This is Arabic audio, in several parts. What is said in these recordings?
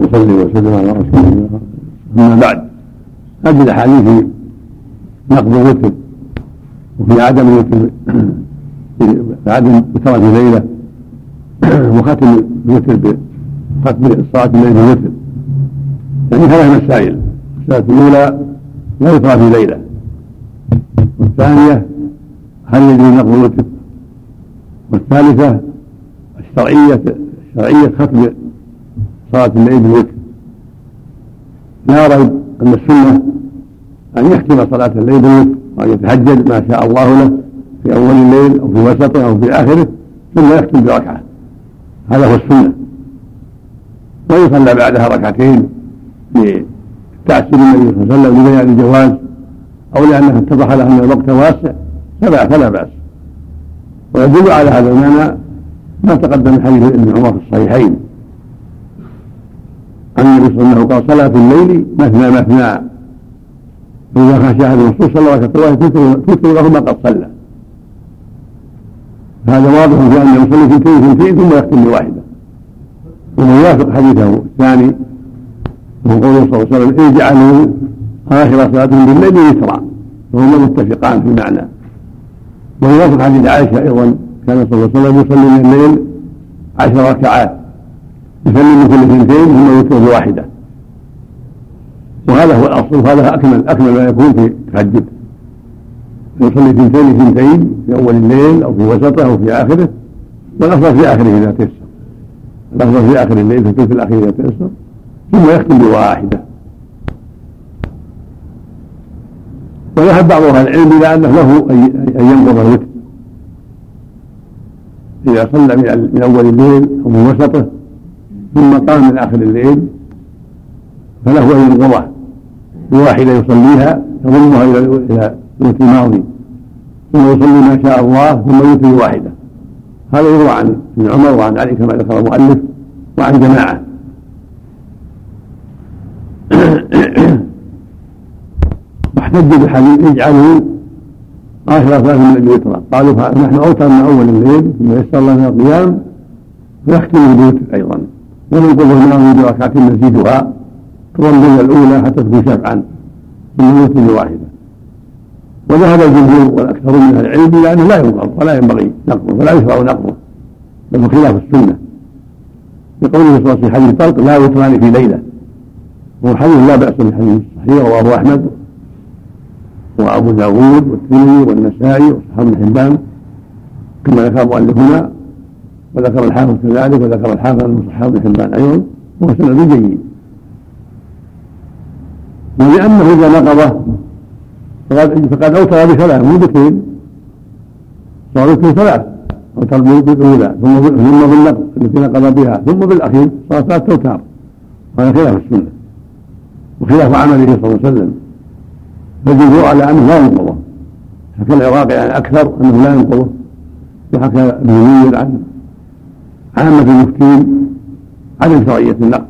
وصلي وسلم على رسول الله أما بعد هذه الاحاديث في نقض الوتر وفي عدم الوتر عدم وترة ليله وختم الوتر بختم صلاة الليل بالوتر يعني ثلاث مسائل المسألة الأولى لا يطرى في ليلة والثانية هل يجري نقض الوتر؟ والثالثة الشرعية شرعية ختم صلاة الليل بالوتر. لا ريب أن السنة أن يختم صلاة الليل بالوتر وأن يتهجد ما شاء الله له في أول الليل أو في وسطه أو في آخره ثم يختم بركعة. هذا هو السنة. ويصلى بعدها ركعتين لتأثير النبي صلى الله عليه وسلم لبيان الجواز أو لأنه اتضح له أن الوقت واسع فلا فلا بأس. ويدل على هذا المعنى ما تقدم حديث ابن عمر في الصحيحين. عن النبي صلى الله عليه وسلم قال صلاة الليل مثنى مثنى. فإذا خشى أحد الرسول صلى الله عليه وسلم توتر له ما قد صلى. هذا واضح في أنه يصلي اثنتين اثنتين ثم يختم بواحدة. وهو يوافق حديثه الثاني وهو قوله صلى الله عليه وسلم إن جعلوا آخر صلاتهم بالليل وترا. وهما متفقان في المعنى ويوافق حديث عائشة أيضا كان صلى الله عليه وسلم يصلي من الليل عشر ركعات. يسلم من كل اثنتين ثم يوتر بواحدة وهذا هو الأصل وهذا أكمل أكمل ما يكون في التهجد يصلي اثنتين اثنتين في أول الليل أو في وسطه أو في آخره والأفضل في آخره إذا تيسر. الأفضل في آخر الليل في الثلث الأخير إذا تيسر ثم يختم بواحدة. وذهب بعض أهل العلم إلى أنه له أن ينقض الوتر. إذا صلى من أول الليل أو من وسطه ثم قام من آخر الليل فله ان ينقضه بواحده يصليها يضمها إلى إلى الوتر الماضي. ثم يصلي ما شاء الله ثم يوتر بواحده هذا يروى عن ابن عمر وعن علي كما ذكر المؤلف وعن جماعة. واحتجوا بحديث اجعلوا آخر ثلاث من الوتر قالوا نحن أوترنا أول الليل ثم يسر الله القيام فيختم بالوتر أيضا. وننقض معه بركعتين نزيدها تظل الأولى حتى تكون شفعا ثم يوتر بواحدة وذهب الجمهور والأكثر من أهل العلم إلى أنه لا ينقض ولا ينبغي نقضه ولا يشرع نقضه بل خلاف السنة. بقوله صلى الله عليه وسلم حديث طلق لا يوتران في ليلة. وهو حديث لا بأس بالحديث صحيح رواه أحمد وأبو داود والترمذي والنسائي واصحاب بن حبان كما ذكر المؤلف هنا وذكر الحافظ كذلك وذكر الحافظ من صحاب بن حبان أيضا وهو سند جيد. ولأنه إذا نقضه فقد فقد أوتر بثلاث مو باثنين صار يكون ثلاث اوتر بالاولى ثم ثم بالنقض التي نقض بها ثم بالاخير صار ثلاث أوتار. هذا خلاف السنة وخلاف عمله صلى الله عليه وسلم. فالجمهور على أنه لا ينقضه. حكى العراقي يعني أكثر أنه لا ينقضه. وحكى ابن منير عن عامة المفتين عدم شرعية النقد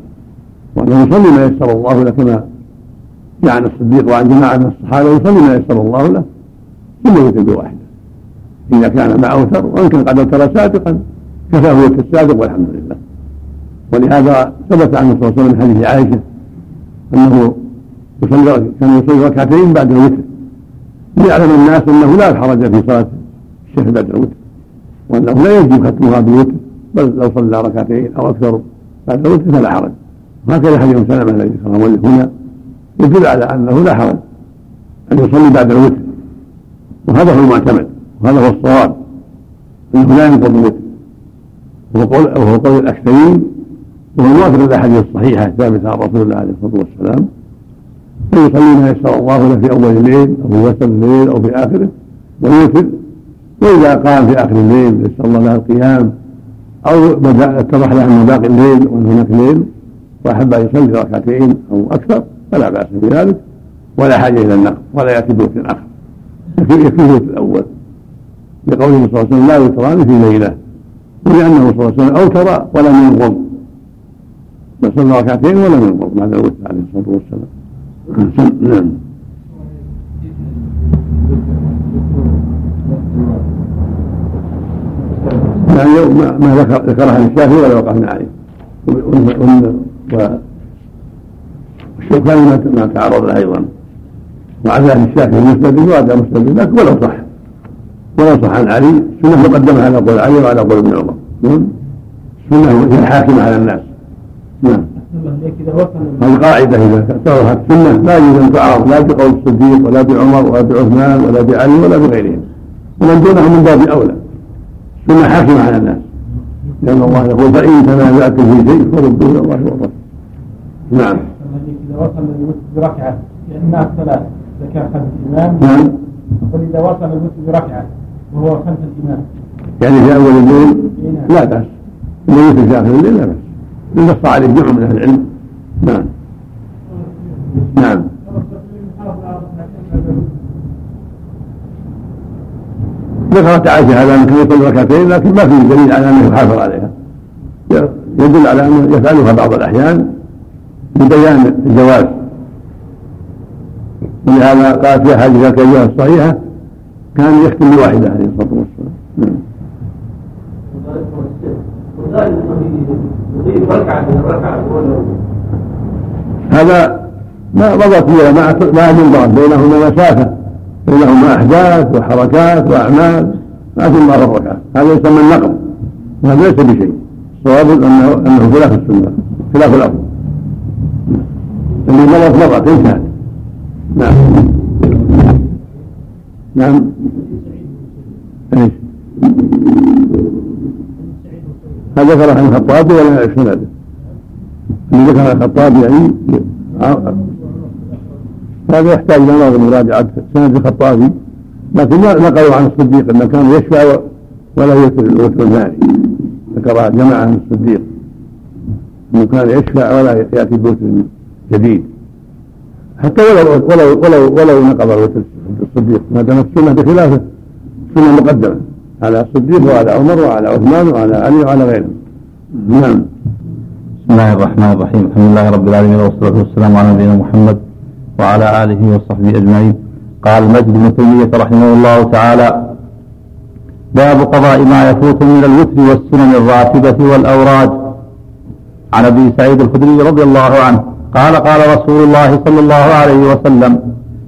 وأنه يصلي ما يسر الله له كما جاء عن الصديق وعن جماعة من الصحابة يصلي ما يسر الله له ثم يوتر بواحدة إذا كان مع أوتر وإن كان قد أوتر سابقا كفاه وتر السابق والحمد لله. ولهذا ثبت عنه صلى الله عليه وسلم من حديث عائشة أنه يصلي كان يصلي ركعتين بعد الوتر. ليعلم الناس أنه لا حرج في صلاة الشيخ بعد الوتر وأنه لا يجب ختمها بالوتر. بل لو صلى ركعتين أو أكثر. بعد الوتر فلا حرج. وهكذا حديث سلمه الذي ذكره المؤلف هنا يدل على أنه لا حرج. أن يصلي بعد الوتر. وهذا هو المعتمد. وهذا هو الصواب. إنه لا ينقض الوتر. وهو قول وهو قول الاكثرين وهو موافق للأحاديث الصحيحة الثابتة عن رسول الله عليه الصلاة والسلام. فيصلي ما يسر الله له في أول الليل أو في وسط الليل أو في آخره. ويوتر وإذا قام في آخر الليل يسر الله له القيام. أو بدأ اتضح له انه باقي الليل وان هناك ليل وأحب أن يصلي ركعتين أو أكثر فلا بأس بذلك ولا حاجة إلى النقل ولا يأتي بوتر اخر يكفيه الأول. لقوله صلى الله عليه وسلم لا يوتران في ليلة ولأنه صلى الله عليه وسلم أوتر ولم ينقض. بل صلى ركعتين ولم ينقض بعد الوتر عليه الصلاه والسلام نعم. يعني ما ذكر ذكرها الشافعي ولا وقفنا عليه؟ والشوكاني ما تعرض له أيضا. وعن ذلك الشافعي مسند وهذا مسند لكن ولو صح. ولو صح عن علي السنة مقدمة على قول علي وعلى قول ابن عمر. السنة هي الحاكمة على الناس. نعم. هذه قاعدة إذا تظهر السنة لا يجوز أن تعارض لا بقول الصديق ولا بعمر ولا بعثمان ولا بعلي ولا بغيرهم ومن دونهم من باب أولى. السنة حاكمة على الناس. لأن الله يقول فإن تنازعتم في شيء فردوا إلى الله والرسول نعم. إذا وصل الوتر بركعة لأنها الصلاة إذا كان خلف الإمام نعم. إذا وصل الوتر بركعة وهو خلف الإمام يعني في أول الليل لا بأس. إذا في آخر الليل لا بأس. نص عليه جمع من أهل العلم. نعم. ذكرت عائشة هذا أنه يصلي ركعتين لكن ما في دليل على أنه يحافظ عليها. يدل على أنه يفعلها بعض الأحيان لبيان الجواز. ولهذا قال في أحاديث الكبيرة الصحيحة كان يختم بواحدة عليه الصلاة والسلام. نعم. هذا ما مضت فيها ما ما بينهما مسافة. بينهما أحداث وحركات وأعمال ما في الله الركعه هذا يسمى النقل وهذا ليس بشيء. الصواب انه أنه خلاف السنة خلاف الافضل اللي مضت مضت انتهت نعم. نعم. إيش؟ هذا ذكر عن الخطابي ولا يعرف سنده اللي ذكر عن الخطابي يعني هذا يحتاج إلى نظر مراجعة سند الخطابي لكن نقلوا عن الصديق إنه كان يشفع ولا يوتر الوتر الثاني. ذكر جماعة عن الصديق إنه كان يشفع ولا يأتي بوتر جديد. حتى ولو ولو ولو ولو نقض الوتر الصديق ما دام السنة بخلافه سنة مقدمة على الصديق وعلى عمر وعلى عثمان وعلى علي وعلى غيرهم. نعم. بسم الله الرحمن الرحيم. الحمد لله رب العالمين والصلاة والسلام على نبينا محمد وعلى آله وصحبه أجمعين. قال المجد بن تيمية رحمه الله تعالى باب قضاء ما يفوت من الوتر والسنن الراتبة والأوراد. عن أبي سعيد الخدري رضي الله عنه قال قال رسول الله صلى الله عليه وسلم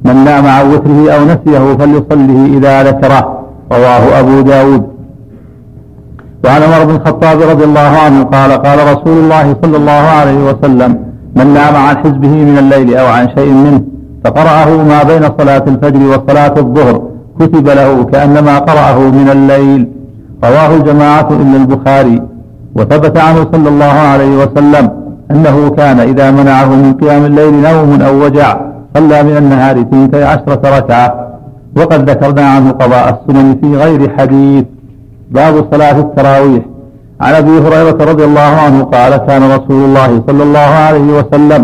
من نام عن وتره أو نسيه فليصله إذا ذكره. رواه أبو داود. وعن عمر بن الخطاب رضي الله عنه قال قال رسول الله صلى الله عليه وسلم من نام عن حزبه من الليل أو عن شيء منه فقرأه ما بين صلاة الفجر وصلاة الظهر كتب له كأنما قرأه من الليل. رواه الجماعة إلا البخاري. وثبت عنه صلى الله عليه وسلم أنه كان إذا منعه من قيام الليل نوم أو وجع صلى من النهار ثنتي عشرة ركعة. وقد ذكرنا عنه قضاء السنن في غير حديث. باب صلاة التراويح. عن أبي هريرة رضي الله عنه قال كان رسول الله صلى الله عليه وسلم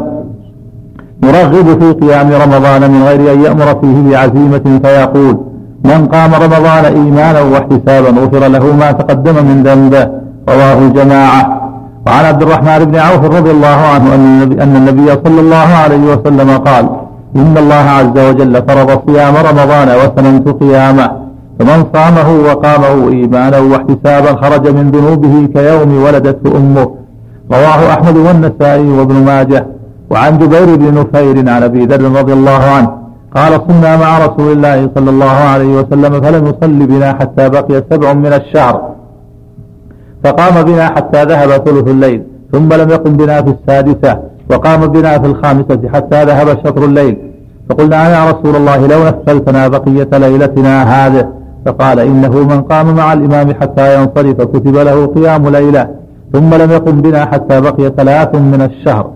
يرغب في قيام رمضان من غير أن يأمر فيه بعزيمة فيقول من قام رمضان إيمانا واحتسابا غفر له ما تقدم من ذنبه رواه الجماعة. وعن عبد الرحمن بن عوف رضي الله عنه أن النبي صلى الله عليه وسلم قال إن الله عز وجل فرض صيام رمضان وسننت قيامه فمن صامه وقامه إيمانا واحتسابا خرج من ذنوبه كيوم ولدته أمه. رواه أحمد والنسائي وابن ماجه وعن جبير بن نفير عن أبي ذر رضي الله عنه قال صمنا مع رسول الله صلى الله عليه وسلم فلم يصل بنا حتى بقي سبع من الشهر. فقام بنا حتى ذهب ثلث الليل ثم لم يقم بنا في السادسة وقام بنا في الخامسة حتى ذهب شطر الليل. فقلنا يا رسول الله لو نفلتنا بقية ليلتنا هذه فقال إنه من قام مع الإمام حتى ينصرف كتب له قيام ليلة ثم لم يقم بنا حتى بقي ثلاث من الشهر.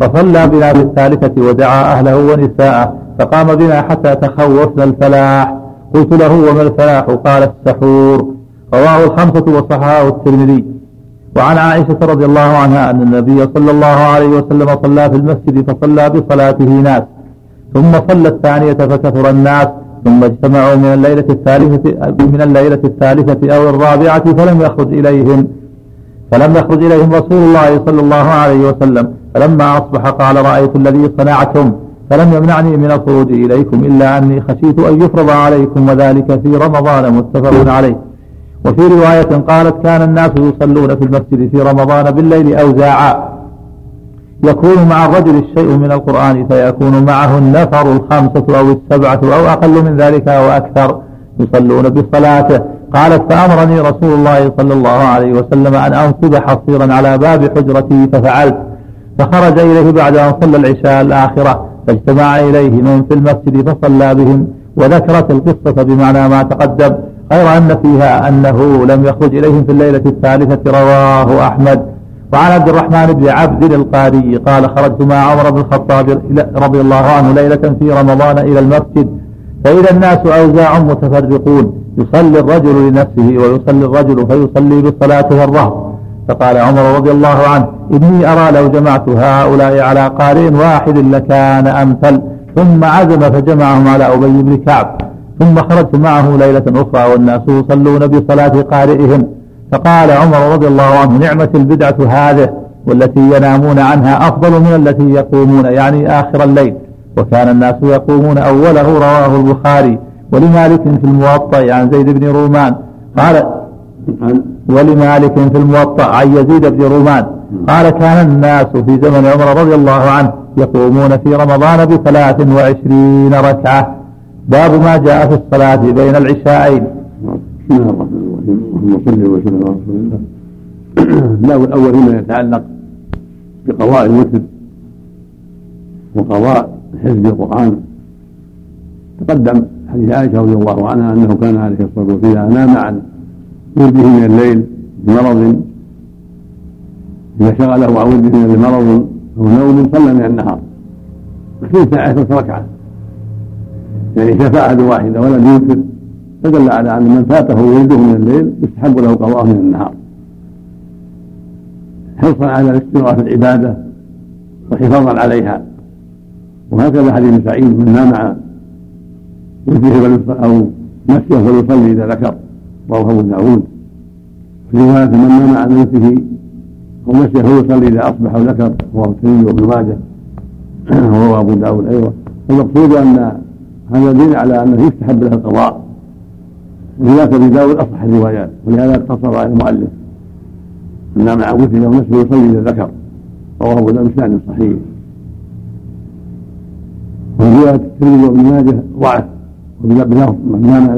فصلى بنا بالثالثة ودعا أهله ونساءه فقام بنا حتى تخوفنا الفلاح. قلت له وما الفلاح؟ قال السحور. رواه الخمسة وصححه الترمذي. وعن عائشة رضي الله عنها أن النبي صلى الله عليه وسلم صلى في المسجد فصلى بصلاته ناس ثم صلى الثانية فكثر الناس ثم اجتمعوا من الليلة الثالثة من الليلة الثالثة أو الرابعة فلم يخرج إليهم فلم يخرج إليهم رسول الله صلى الله عليه وسلم. فلما أصبح قال رأيت الذي صنعتم فلم يمنعني من الخروج إليكم إلا أني خشيت أن يفرض عليكم وذلك في رمضان متفق عليه. وفي رواية قالت كان الناس يصلون في المسجد في رمضان بالليل أوزاعا. يكون مع الرجل الشيء من القرآن فيكون معه النفر الخمسة أو السبعة أو أقل من ذلك أو أكثر يصلون بصلاته. قالت فأمرني رسول الله صلى الله عليه وسلم أن أنصب حصيرا على باب حجرتي ففعلت. فخرج إليه بعد أن صلى العشاء الآخرة. فاجتمع إليه من في المسجد فصلى بهم وذكرت القصة بمعنى ما تقدم. غير أن فيها أنه لم يخرج إليهم في الليلة الثالثة رواه أحمد. وعن عبد الرحمن بن عبد القاري قال خرجت مع عمر بن الخطاب رضي الله عنه ليلة في رمضان إلى المسجد فإذا الناس أوزاع متفرقون يصلي الرجل لنفسه ويصلي الرجل فيصلي بالصلاة الرهب فقال عمر رضي الله عنه إني أرى لو جمعت هؤلاء على قارئ واحد لكان أمثل. ثم عزم فجمعهم على أبي بن كعب. ثم خرجت معه ليلة أخرى والناس يصلون بصلاة قارئهم. فقال عمر رضي الله عنه نعمة البدعة هذه والتي ينامون عنها أفضل من التي يقومون يعني آخر الليل. وكان الناس يقومون أوله رواه البخاري. ولمالك في الموطأ عن زيد بن رومان. قال ولمالك في الموطأ عن يزيد بن رومان. قال كان الناس في زمن عمر رضي الله عنه يقومون في رمضان بثلاث وعشرين ركعة. باب ما جاء في الصلاة بين العشاءين. بسم الله اللهم صل وسلم على رسول الله الباب الأول فيما يتعلق بقضاء الوتر وقضاء حفظ القرآن. تقدم حديث عائشة رضي الله عنها أنه كان عليه الصلاة والسلام نام عن ورده من الليل بمرض إذا شغله عن ورده من مرض أو نوم صلى من النهار. في ساعه ركعة. يعني شفاعة واحدة ولم يوتر فدل على أن من فاته ولده من الليل يستحب له قضاءه من النهار. حرصا على الاستمرار في العبادة وحفاظا عليها؟ وهكذا حديث سعيد من نام عن أو نسيه فليصلي إذا ذكر رواه أبو داود. في روايه من نام عن نفسه أو نسيه فليصلي إذا أصبح وذكر رواه الترمذي وابن ماجه. ورواه أبو داود أيضا. المقصود أن هذا دليل على أنه يستحب له القضاء. وذاك أبي داود أصح الروايات ولهذا اقتصر على المؤلف. عن وتر أو نسيه يصلي اذا ذكر رواه أبو داود بسند صحيح. وفي روايه الترمذي وابن ماجه ضعف. بلفظ من نام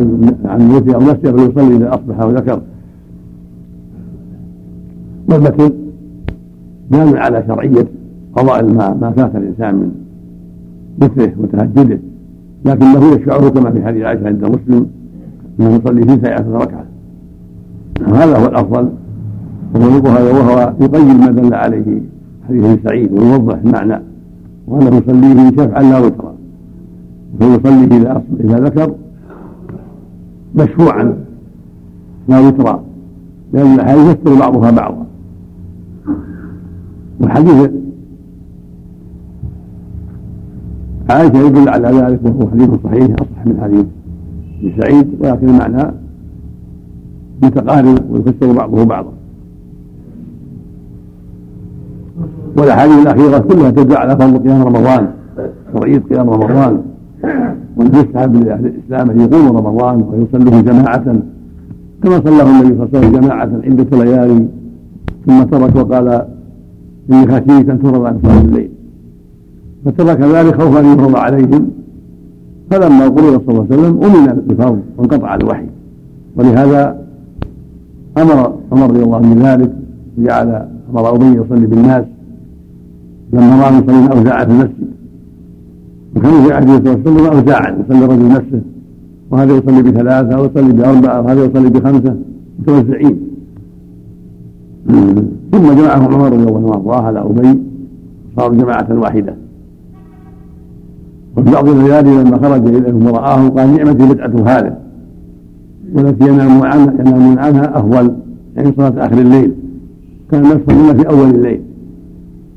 عن الوتر أو نسيه فليصلي إذا أصبح وذكر. والمتن دال على شرعية قضاء ما ما فات الإنسان من وتره وتهجده. لكنه يشفعه كما في حديث عائشة عند مسلم. انه يصلي في ساعه ركعة. وهذا هو الأفضل. وهو هذا وهو يقيد ما دل عليه حديث سعيد ويوضح المعنى. وانه يصليه شفعا لا وترا فيصلي إذا إذا ذكر مشفوعا لا وترا لأن الاحاديث يستر بعضها بعضا. والحديث عائشة يدل على ذلك وهو حديث صحيح أصح من حديث ابن سعيد ولكن المعنى متقارب ويفسر بعضه بعضا. والأحاديث الأخيرة كلها تدل على فضل قيام رمضان شرعيه قيام رمضان وأنه لأهل الإسلام أن يقوموا رمضان ويصلوه جماعة كما صلاه النبي صلى الله عليه وسلم جماعة عده ليالي ثم ترك وقال اني خشيت أن تفرض عن صلاة الليل. فترك ذلك خوفا ان يفرض عليهم. فلما قرر صلى الله عليه وسلم أمن بالفرض وانقطع الوحي. ولهذا أمر عمر رضي الله عنه بذلك وجعل أمر ابي يصلي بالناس. لما رأى يصلي اوزاعا في المسجد. وكانوا في عهد صلى الله عليه وسلم اوزاعا يصلي الرجل نفسه. وهذا يصلي بثلاثة ويصلي بأربعة وهذا يصلي بخمسة. متوزعين ثم جمعهم عمر رضي الله عنه على أبي صاروا جماعة واحدة. وفي بعض الليالي لما خرج اليهم ورآهم قال نعمة بدعة هذا. والتي ينام عنها ينامون عنها أفضل يعني صلاة آخر الليل. كان الناس يصلون في أول الليل.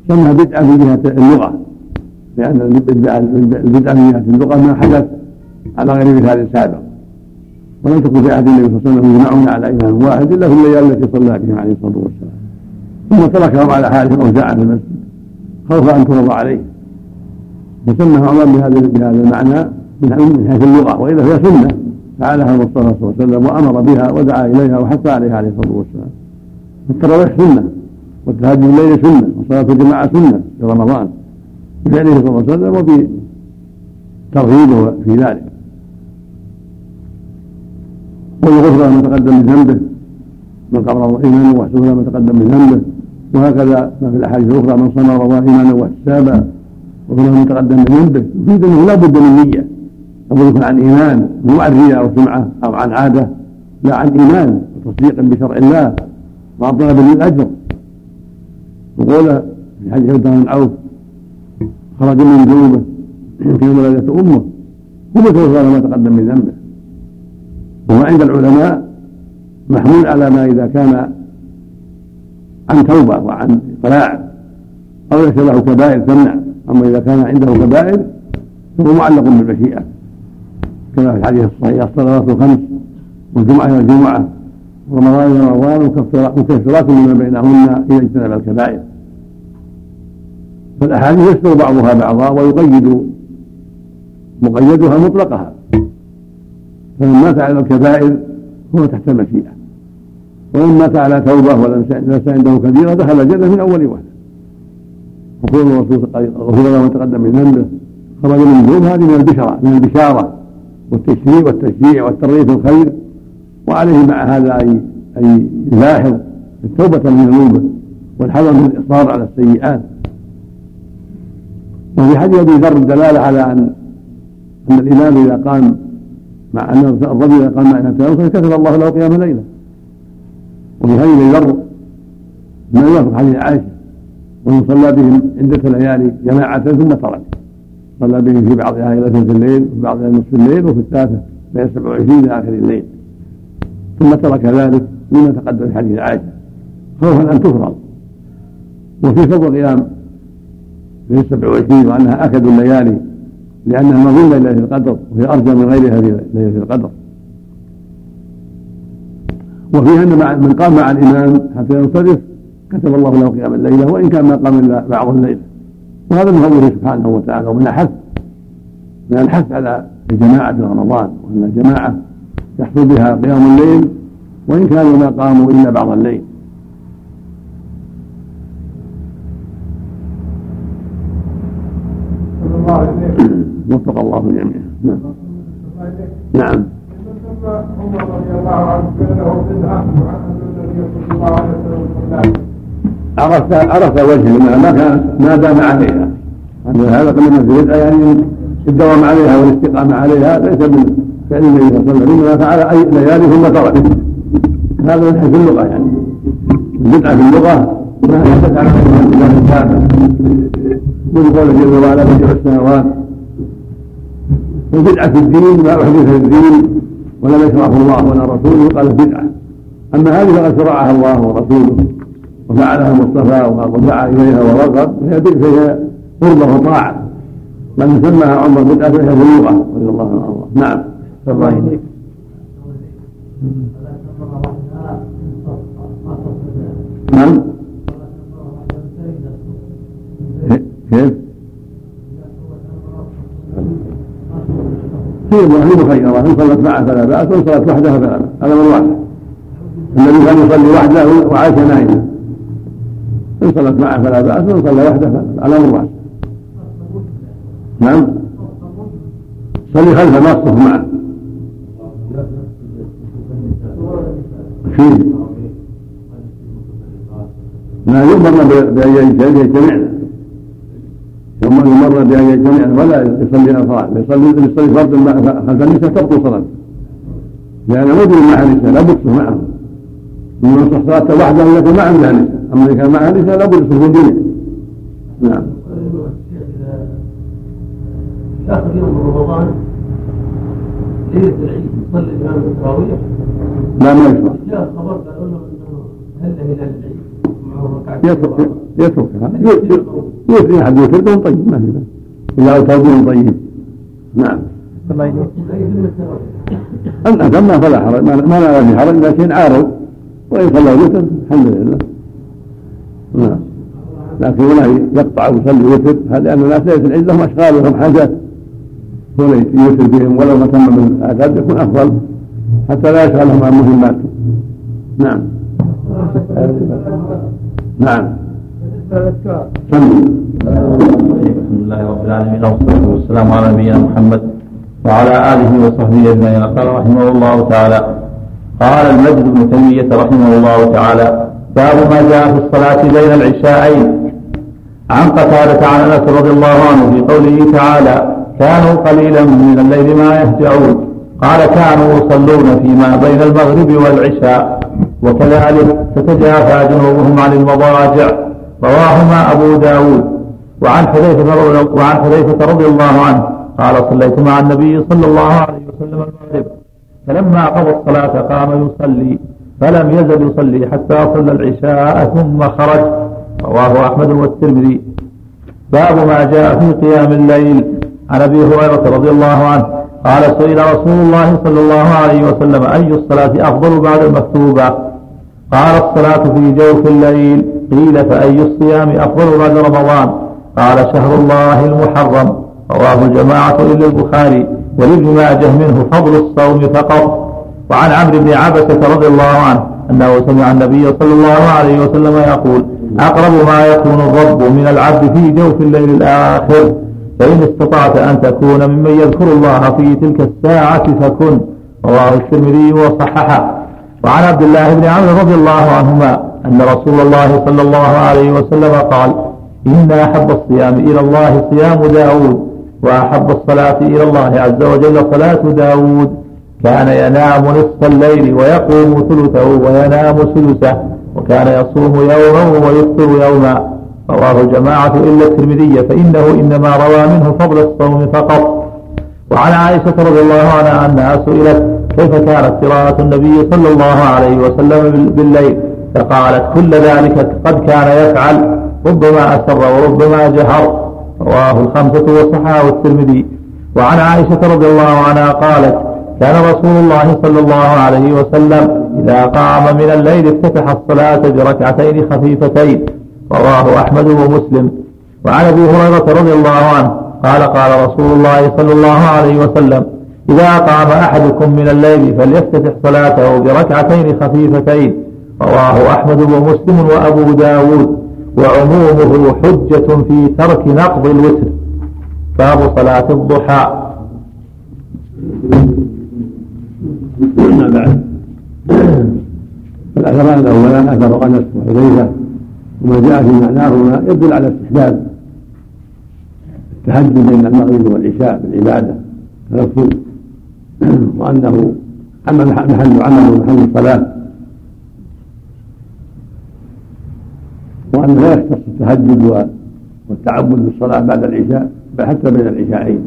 سمى بدعة من جهة اللغة. لأن البدعة من جهة اللغة ما حدث على غير مثال سابق. ولم تكن في عهد النبي صلى الله عليه وسلم يجمعون على إمام واحد إلا في الليالي التي صلى بهم عليه الصلاة والسلام. ثم تركهم على حالهم أوزاعا في المسجد. خوفا أن ترضى عليه. فسمها عمر بهذا بهذا المعنى من حيث اللغة وإلا فهي سنة. فعلها المصطفى صلى الله عليه وسلم وأمر بها ودعا إليها وحث عليها عليه الصلاة والسلام. التراويح سنة والتهجد الليل سنة وصلاة الجماعة سنة في رمضان بفعله صلى الله عليه وسلم وفي ترغيبه في ذلك. والغفران ما تقدم من ذنبه من قرر ايمانا واحتسب ما تقدم من ذنبه وهكذا ما في الأحاديث الأخرى من صام رمضان ايمانا واحتسابا وغفر ما تقدم من ذنبه يفيد انه لا بد من نية. لابد يكون عن إيمان. مو عن رياء أو سمعة أو عن عادة. لا عن إيمان. وتصديق بشرع الله. مع طلب للاجر وقوله في حديث عبد بن عوف خرج من ذنوبه في ولادة أمه. هو مثل ما تقدم من ذنبه وهو عند العلماء محمول على ما إذا كان عن توبة وعن قلاع أو ليس له كبائر تمنع أما إذا كان عنده كبائر فهو معلق بالمشيئة. كما في الحديث الصحيح الصلوات الخمس والجمعة إلى الجمعة ورمضان إلى رمضان مكفرات لما بينهن إذا اجتنب الكبائر. فالأحاديث يستر بعضها بعضا ويقيد مقيدها مطلقها. فمن مات على الكبائر هو تحت المشيئة. ومن مات على توبة ولم ليس عنده كبيرة دخل الجنة من أول وهلة. وقول الرسول غفر له ما تقدم من ذنبه خرج من الذنوب هذه من البشرة من البشارة والتشريع والتشجيع والترغيب في الخير. وعليه مع هذا أي أي يلاحظ التوبة من ذنوبه والحذر من الإصرار على السيئات. وفي حديث أبي ذر الدلاله على ان أن الإمام إذا قام مع أن الرجل إذا قام مع إمام كتب الله له قيام ليلة. وفي حديث أبي ذر ما يوافق حديث عائشة. ومن صلى بهم عدة ليالي جماعة ثم ترك. صلى بهم في بعضها إلى ثلث الليل وفي بعضها نصف الليل وفي الثالثة بين 27 إلى آخر الليل. ثم ترك ذلك مما تقدم في حديث عائشة. خوفا أن تفرض. وفي فضل قيام في 27 وأنها أكد الليالي لأنها مظنه ليله القدر وهي أرجى من غيرها في ليلة القدر. وفيها أن من قام مع الإمام حتى ينصرف كتب الله له قيام الليلة وإن كان ما قام إلا بعض الليلة وهذا من فضله سبحانه وتعالى ومن الحث من الحث على الجماعة في رمضان وأن الجماعة يحصل بها قيام الليل وإن كانوا ما قاموا إلا بعض الليل. وفق الله جميعا. نعم. نعم. عمر رضي الله عنه فعله بدعه النبي صلى الله عليه وسلم عرفت عرفت وجهه ما كان ما دام عليها. هذا قلنا في بدعه يعني الدوام عليها والاستقامة عليها ليس من فعل النبي صلى الله عليه وسلم إنما فعل أي ليالي ثم ترك هذا من حيث اللغة يعني. البدعة في اللغة ما يحدث على الله الكافر من قوله جل وعلا بديع السماوات. وبدعة الدين ما أحدث في الدين ولم يشرعه الله ولا رسوله قال بدعة أما هذه فقد شرعها الله ورسوله. وفعلها المصطفى ودعا إليها ورغب فهي فهي قربة وطاعة. من سماها عمر بدعة فهي بلوغة رضي الله عنه نعم. الله إليك نعم. كيف؟ في في مخيرة إن صلت معه فلا بأس وإن صلت وحدها فلا بأس. هذا من واحد الذي كان يصلي وحده وعاش نائما إن صلت معه فلا بأس وإن صلى وحده على من واحد. نعم؟ صلي خلفه ما الصف معه. فيه لا يؤمر بأن يجتمعن ثم يمر بأن يجتمع ولا يصلي الأفراد يصلي يصلي فرد خلف النساء تبطل صلاته لأن موجود مع النساء لا بد معهم من صلاته وحده لكن ما عندها نساء أما إذا كان معها نساء لا بد يصلي جميع نعم. آخر يوم من رمضان ليلة العيد يصلي الإمام التراويح لا ما يشرع جاء خبر قالوا له أنه هل هلال العيد يترك يتركها. يوتر احد يوتر بهم طيب ما في بس الا توبه طيب نعم. أما ثم فلا حرج ما لا في حرج لكن عارض. وإن صلى وتر الحمد لله. نعم. لكن ولا يقطع ويصلي وتر هذا لأن الناس ليس العيد لهم أشغال ولهم حاجات. هو يوتر بهم ولو ما تم من الآداب يكون أفضل. حتى لا يشغلهم عن مهمات. نعم. نعم. الأذكار الحمد لله رب العالمين والصلاة والسلام على نبينا محمد وعلى آله وصحبه أجمعين. قال رحمه الله تعالى قال المجد بن تيمية رحمه الله تعالى باب ما جاء في الصلاة بين العشاءين. عن قتادة عن أنس رضي الله عنه في قوله تعالى كانوا قليلا من الليل ما يهجعون قال كانوا يصلون فيما بين المغرب والعشاء وكذلك تتجافى جنوبهم عن المضاجع. رواهما أبو داود. وعن حذيفة وعن حذيفة رضي الله عنه قال صليت مع النبي صلى الله عليه وسلم المغرب فلما قضى الصلاة قام يصلي. فلم يزل يصلي حتى صلى العشاء ثم خرج. رواه أحمد والترمذي. باب ما جاء في قيام الليل. عن أبي هريرة رضي الله عنه قال سئل رسول الله صلى الله عليه وسلم أي الصلاة أفضل بعد المكتوبة؟ قال الصلاة في جوف الليل. قيل فأي الصيام أفضل بعد رمضان؟ قال شهر الله المحرم. رواه الجماعة إلا البخاري. ولابن ماجه منه فضل الصوم فقط. وعن عمرو بن عبسة رضي الله عنه أنه سمع النبي صلى الله عليه وسلم يقول أقرب ما يكون الرب من العبد في جوف الليل الآخر فإن استطعت أن تكون ممن يذكر الله في تلك الساعة فكن. رواه الترمذي وصححه. وعن عبد الله بن عمرو رضي الله عنهما أن رسول الله صلى الله عليه وسلم قال إن أحب الصيام إلى الله صيام داود وأحب الصلاة إلى الله عز وجل صلاة داود. كان ينام نصف الليل ويقوم ثلثه وينام ثلثه وكان يصوم يوما ويفطر يوما. رواه الجماعة إلا الترمذي فإنه إنما روى منه فضل الصوم فقط. وعن عائشة رضي الله عنها أنها سئلت كيف كانت قراءة النبي صلى الله عليه وسلم بالليل؟ فقالت كل ذلك قد كان يفعل ربما أسر وربما جهر. رواه الخمسة وصححه الترمذي. وعن عائشة رضي الله عنها قالت كان رسول الله صلى الله عليه وسلم إذا قام من الليل افتتح الصلاة بركعتين خفيفتين رواه أحمد ومسلم. وعن أبي هريرة رضي الله عنه قال قال رسول الله صلى الله عليه وسلم إذا قام أحدكم من الليل فليفتتح صلاته بركعتين خفيفتين رواه أحمد ومسلم وأبو داود. وعمومه حجة في ترك نقض الوتر. باب صلاة الضحى. أما بعد. فالأثران الأولان أثر أنس وحذيفة وما جاء في معناهما يدل على استحباب التهجد بين المغرب والعشاء بالعبادة تنفل وأنه محل عمل محل الصلاة. وانه لا يختص التهجد والتعبد بالصلاة بعد العشاء بل حتى بين العشاءين.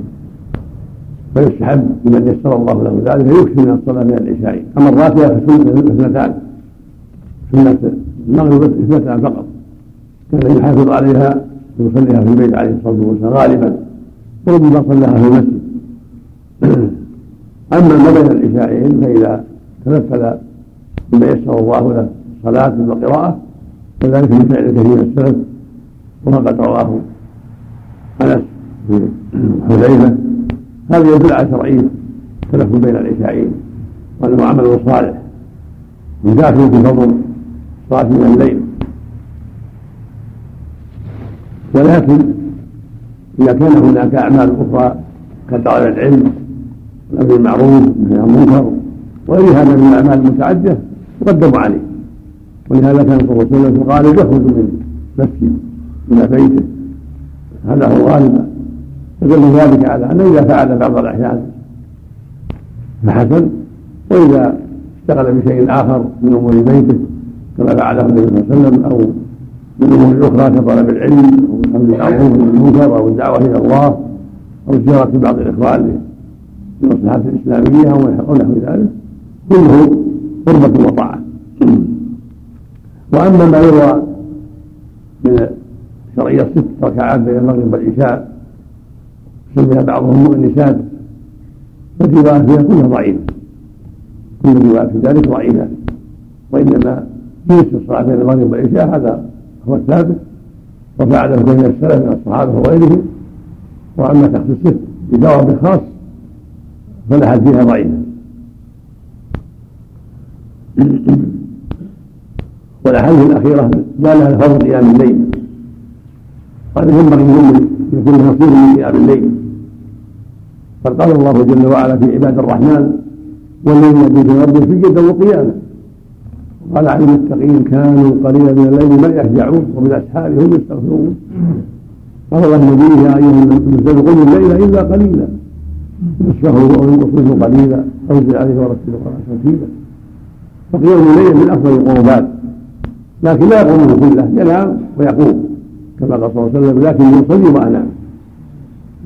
فيستحب لمن يسر الله له ذلك يكثر من الصلاة بين العشاءين أما الراتبه فسنة اثنتان. سنة المغرب اثنتان فقط. كان يحافظ عليها ويصليها في البيت عليه الصلاة والسلام غالبا. وربما صلاها في المسجد. أما ما بين العشاءين فإذا تنفل بما يسر الله له الصلاة والقراءة فذلك من فعل كثير من السلف وقد رواه أنس في حذيفة. هذا يدل على شرعية التنفل بين العشاءين وأنه عمل صالح. في فضل صلاة من الليل. ولكن إذا كان هناك أعمال أخرى كطلب العلم والأمر بالمعروف والنهي عن المنكر وغير هذا من الأعمال المتعدة يقدم عليه. ولهذا كان صلى الله عليه وسلم الغالب يخرج من مسجد إلى بيته. هذا هو الغالب. يدل ذلك على أنه إذا فعل بعض الأحيان فحسن وإذا اشتغل بشيء آخر من أمور بيته كما فعله النبي صلى الله عليه وسلم أو من أمور أخرى كطلب العلم أو الامر بالمعروف والمنكر أو الدعوة إلى الله أو زياره بعض الإخوان للمصلحه الاسلاميه أو نحو ذلك كله قربة وطاعة. وأما ما يروى من شرعية ست ركعات بين المغرب والعشاء سمي بعضهم مؤنسات فالرواية فيها كلها ضعيفة كل الروايات في ذلك ضعيفة وإنما جنس الصلاة بين المغرب والعشاء هذا هو الثابت. وفعله جميع السلف من الصحابة وغيرهم. وأما تخصيصه بدواء خاص فالاحد فيها ضعيفه والأحاديث الأخيرة دالها على فضل قيام الليل. قال ينبغي يكون نصيب من قيام الليل. قد قال الله جل وعلا في عباد الرحمن والذين يبيتون ربهم سجدا وقياما قال عن المتقين كانوا قليلا من الليل ما يهجعون وبالاسحار هم يستغفرون. قال الله النبي يا أيها المنزل قل الليل إلا قليلا. نصفه أو ينقصه قليلا أو عليه ورتل القرآن ترتيلا. فقيام الليل من أفضل القربات. لكن لا يقومه كله ينام ويقوم كما قال صلى الله عليه وسلم لكن يصلي وأنام.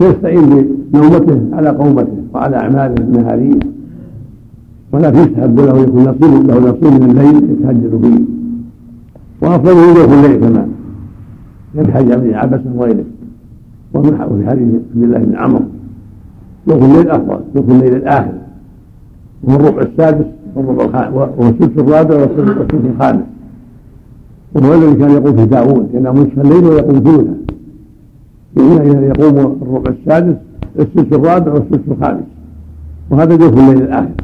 ويستعين بنومته على قومته وعلى أعماله النهاريه ولكن يستحب له يكون نصيب له نصيب من الليل يتهجد فيه وافضله يوم الليل كمان يتهجد به عبسا وغيره. وفي حديث عبد الله بن عمرو يوم الليل أفضل يوم الليل الآخر. وهو الربع السادس والربع الخامس والسدس الرابع والسدس الخامس. وهو الذي كان يقول في داوود ينام نصف الليل ويقوم ثلثه يقوم الربع السادس السدس الرابع والسدس الخامس. وهذا جوف الليل الآخر.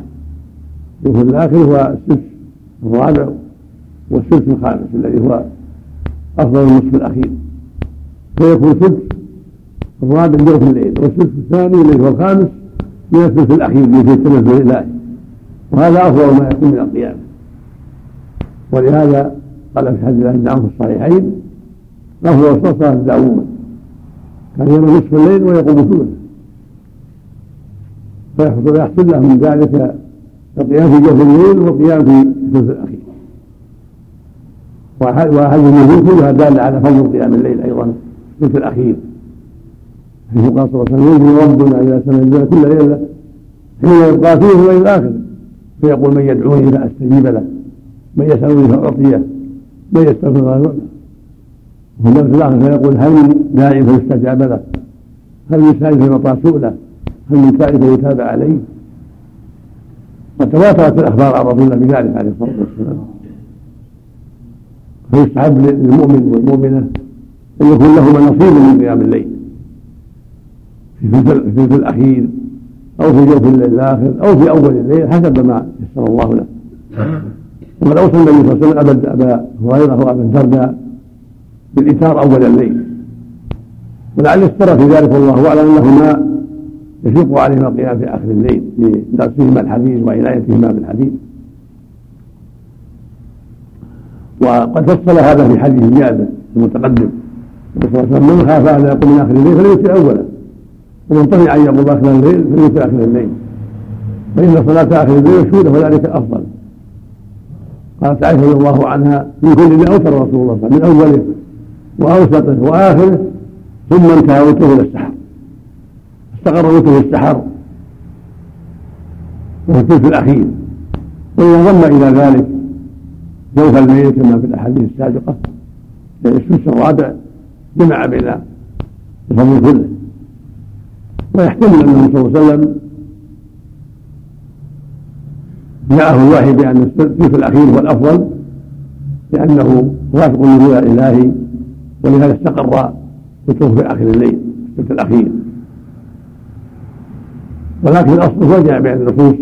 جوف الآخر هو السدس الرابع والسدس الخامس الذي هو أفضل النصف الأخير. فيكون سدس الرابع جوف الليل والسدس الثاني الذي هو الخامس من الثلث الأخير من في التنزل الالهي وهذا أفضل ما يكون من القيام ولهذا قال في حديث الله عنه في الصحيحين أفضل صلاة داوود كان ينام نصف الليل ويقوم ثلثه فيحصل له من ذلك القيام في جوف الليل والقيام في الثلث الأخير. وهذه النزول كلها دالة على فضل قيام الليل أيضا الثلث الأخير. حيث قال صلى الله عليه وسلم ربنا إلى سماء الدنيا كل ليلة حين يبقى فيه الليل الآخر. فيقول من يدعوني فأستجيب له من يسألني فأعطيه من يستغفر وفي النفس الآخر فيقول هل من داعي فيستجاب له؟ هل من سائل فيعطى سؤله هل من سائل فيتابع عليه؟ وتواترت الأخبار عن رسول الله بذلك عليه الصلاة والسلام. فيستحب للمؤمن والمؤمنة أن يكون لهما نصيب من قيام الليل. في الثلث الأخير أو في جوف الليل الآخر أو في أول الليل حسب ما يسر الله له. وقد أوصى النبي صلى الله عليه وسلم أبا هريرة وأبا الدرداء بالايثار أول الليل ولعل استرى في ذلك والله اعلم أنهما يشق عليهما القيام في آخر الليل لدرسهما الحديث وعنايتهما بالحديث. وقد فصل هذا في حديث جابر المتقدم. صلى الله عليه وسلم من خاف أن يقوم من آخر الليل فليوتر أوله ومن طمع أن يقوم آخر الليل فليوتر آخر الليل. فإن صلاة آخر الليل مشهودة وذلك أفضل. قالت عائشه رضي الله عنها من كل ما أوتر رسول الله من أوله واوسطه واخره ثم انتهى وتره إلى السحر. استقر وتره السحر. وهو الثلث الأخير. وإذا ضم إلى ذلك جوف الليل كما في الأحاديث السابقة لأن السدس الرابع جمع بين الفضل كله ويحتمل أنه صلى الله عليه وسلم جاءه الوحي بأن الثلث الأخير هو الأفضل لأنه موافق للهدى الالهي ولهذا استقر وتوه في اخر الليل الثلث الأخير. ولكن الأصل هو بين النصوص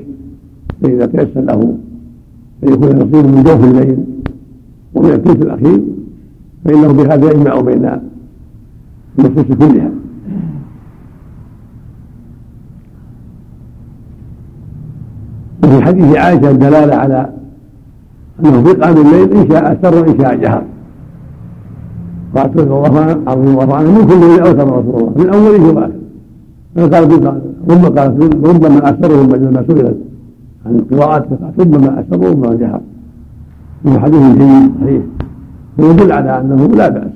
فإذا تيسر له أن يكون نصيب من جوف الليل ومن الثلث الأخير فإنه بهذا يجمع بين النصوص كلها. وفي حديث عائشة الدلالة على أنه في قام الليل إن شاء سر وإن شاء جهر. الله عنها رضي الله عنها من كل من اوتر رسول الله. من اوله واخره قال ربما قالت ربما اسرهم لما سئلت عن القراءات ربما اسروا ربما جهر. وهو حديث جيد صحيح. ويدل على أنه لا بأس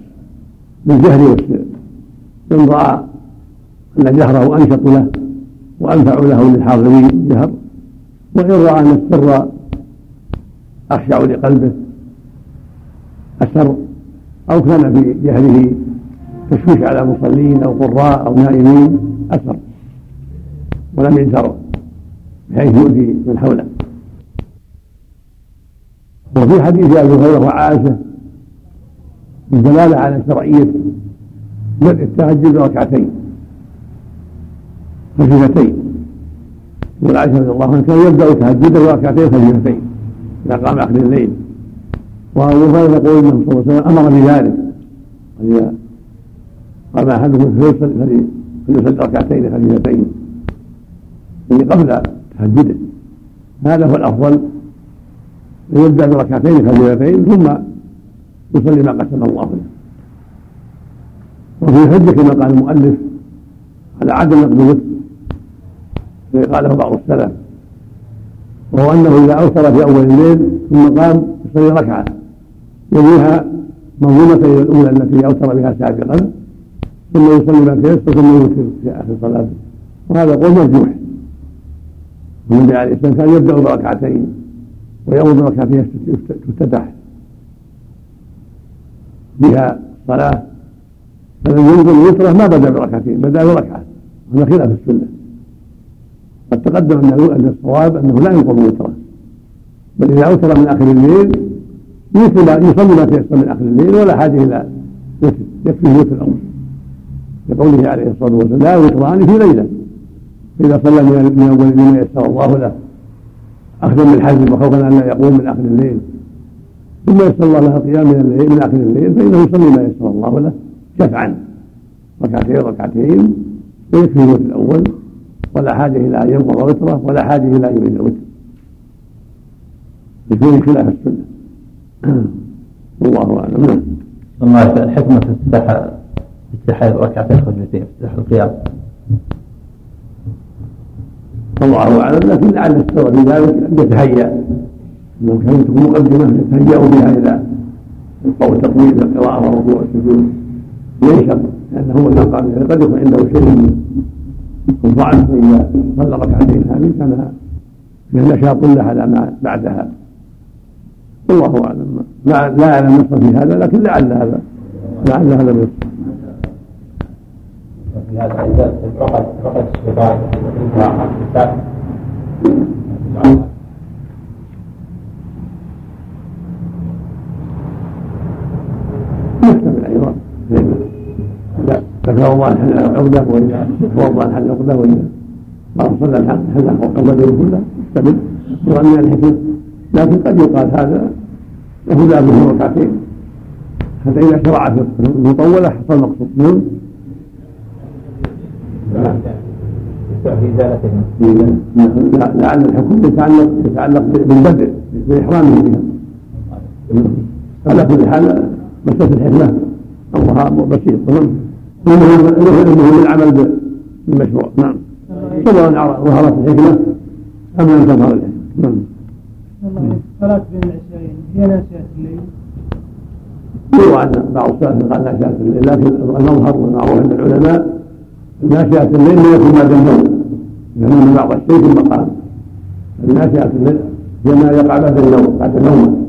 بالجهر والسر إن رأى أن جهره أنشط له وأنفع له للحاضرين جهر وإن رأى أن السر أخشع لقلبه أسر أو كان في جهله تشويش على مصلين أو قراء أو نائمين أثر ولم يجهر بحيث يؤذي من حوله. وفي حديث أبي هريرة وعائشة الدلالة على شرعية بدء التهجد ركعتين خفيفتين يقول عائشة رضي الله عنها كان يبدأ تهجده ركعتين خفيفتين إذا قام آخر الليل وابو هريره يقول انه صلى الله عليه وسلم أمر بذلك. اذا قام احدكم فليصلي ركعتين خفيفتين يعني قبل تهجده هذا هو الأفضل. يبدأ بركعتين خفيفتين ثم يصلي ما قسم الله له. وفي الحجه كما قال المؤلف على عدم نقض الوتر قاله بعض السلف. وهو أنه إذا أوتر في أول الليل ثم قام يصلي ركعة. يليها منظومة إلى الأولى التي اوتر بها سابقا ثم يصلي ما تيسر ثم يوتر في آخر صلاته وهذا قول مرجوح. والنبي عليه السلام كان يبدأ بركعتين ويأمر بركعتين تفتتح بها صلاة فلم ينقل الوترة ما بدأ بركعتين بدأ بركعة. هذا خلاف السنة. قد تقدم أن الصواب أنه لا ينقل الوترة بل إذا أوتر من آخر الليل يصلي ما تيسر من آخر الليل ولا حاجة إلى وتر يكفي الوتر الأول لقوله عليه الصلاة والسلام لا وتران في ليلة. فإذا صلى من أول الليل يسر الله له. أخذا من الحزم وخوفا أن لا يقوم من آخر الليل. ثم يسر الله له القيام من الليل من آخر الليل فإنه يصلي ما يسر الله له شفعا. ركعتين ركعتين. ويكفي الوتر الأول. ولا حاجة إلى أن ينقض وتره ولا حاجة إلى أن يعيد الوتر. يكون خلاف السنة. والله أعلم. نعم. الله الحكمة في افتتاح افتتاح ركعتين خفيفتين افتتاح القيام. الله أعلم. لكن لعل السبب في ذلك ان يتهيأ. انه كان تكون مقدمة يتهيأ بها إلى أو تطويل القراءة والركوع والسجود. ليس لأنه هو ما قال قد يكون عنده شيء من ضعف فاذا صلى ركعتين هذه كان فيها نشاط له على ما بعدها. والله أعلم. لا لا أعلم نصا في هذا لكن لعل هذا لعل هذا من في هذا إذا فقد فقد يحتمل أيضا لا ذكر الله حل العقده واذا توضا حل العقده واذا ما صلى الحق حل العقده كلها يحتمل يظن من الحكمه لكن قد يقال هذا له لا به ركعتين. حتى اذا شرع في المطولة حصل المقصود. نعم. لعل الحكم يتعلق يتعلق بالبدء بإحرامه. بها على كل حال مسألة الحكمة. أمرها بسيط المهم العمل بالمشروع. نعم. سواء ظهرت الحكمة. أم لم تظهر الحكمة نعم. الصلاة بين هي ناشئة الليل يروى أن بعض السلف قال ناشئة الليل لكن المظهر والمعروف عند العلماء ناشئة الليل لا يكون بعد النوم لأن بعض الشيء في المقام الناشئة الليل هي ما يقع بعد النوم بعد النوم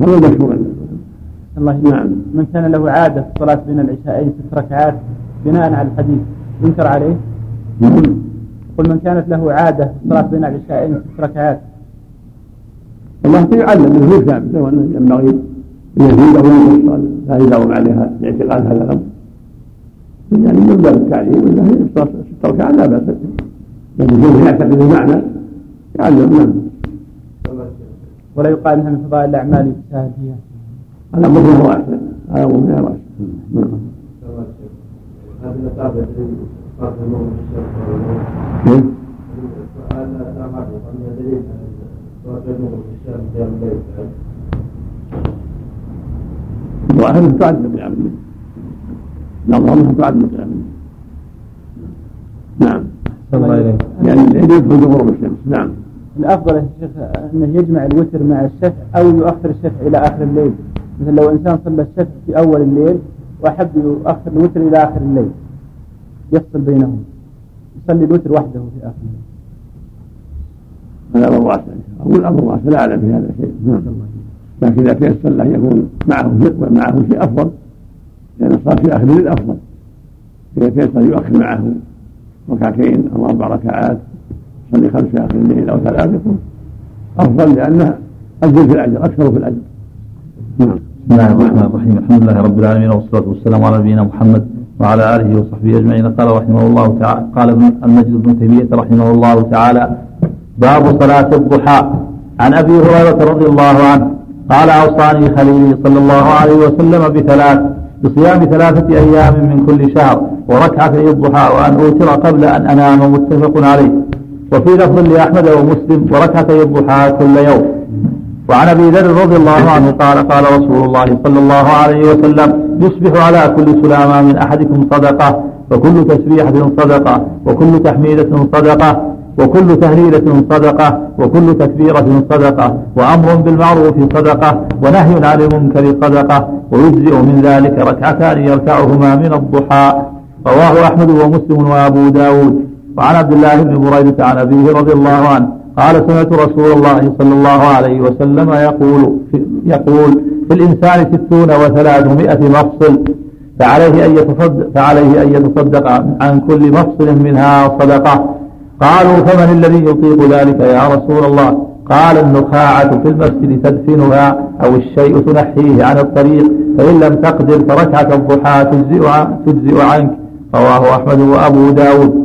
هذا المشهور الله نعم. من كان له عادة في الصلاة بين العشاءين ست ركعات بناء على الحديث ينكر عليه؟ نعم. قل من كانت له عادة في الصلاة بين العشاءين ست ركعات الله يعلم انه ثابت وانه ينبغي أن يزيد أو ينقص لا يداوم عليها لاعتقاد هذا الأمر. يعني من باب التعليم انه ست ركعات لا بأس لكن كونه يعتقد المعنى يعلم نعم ولا يقال إنها من فضائل الأعمال يتساهل فيها هذا أمر واسع هذا أمر واسع نعم. هذه التي صارت النوم كيف؟ هذا أن دليل الليل الظاهر تعد بعمل نظرها تعد بعمل نعم. إليك يعني العيد يدخل بغروب الشمس. نعم. الأفضل يا شيخ انه يجمع الوتر مع الشفع أو يؤخر الشفع إلى آخر الليل. مثل لو إنسان صلى الشفع في أول الليل وأحب يؤخر الوتر إلى آخر الليل. يفصل بينهم. يصلي الوتر وحده في آخر الليل. هذا أمر واسع أقول الامر واسع لا أعلم في هذا شيء. نعم. لكن إذا تيسر له يكون معه شيء ومعه شيء أفضل لأن صار في آخر الليل أفضل. إذا تيسر يؤخر معه ركعتين أو أربع ركعات يصلي خمس في آخر الليل أو ثلاث يكون أفضل لأنه أجل في الأجر أكثر في الأجر. نعم. بسم الله الرحمن الرحيم. الحمد لله رب العالمين والصلاة والسلام على نبينا محمد وعلى آله وصحبه أجمعين. قال رحمه الله تعالى قال ابن المجد بن تيمية رحمه الله تعالى باب صلاة الضحى. عن أبي هريرة رضي الله عنه قال أوصاني خليلي صلى الله عليه وسلم بثلاث بصيام ثلاثة أيام من كل شهر وركعتي الضحى وأن أوتر قبل أن أنام متفق عليه. وفي لفظ لأحمد ومسلم وركعتي الضحى كل يوم. وعن أبي ذر رضي الله عنه قال قال رسول الله صلى الله عليه وسلم يصبح على كل سلامة من أحدكم صدقة وكل تسبيحة صدقة وكل تحميدة صدقة وكل تهليلة صدقة وكل تكبيرة صدقة وأمر بالمعروف صدقة ونهي عن المنكر صدقة ويجزئ من ذلك ركعتان يركعهما من الضحى. رواه أحمد ومسلم وأبو داود. وعن عبد الله بن بريدة عن أبيه رضي الله عنه قال سمعت رسول الله صلى الله عليه وسلم يقول يقول في الإنسان ستون وثلاثمائة مفصل فعليه أن يتصدق, فعليه أن يتصدق عن كل مفصل منها صدقة. قالوا فمن الذي يطيق ذلك يا رسول الله؟ قال النخاعة في المسجد تدفنها أو الشيء تنحيه عن الطريق فإن لم تقدر فركعة الضحى تجزئ, تجزئ عنك. رواه أحمد وأبو داود.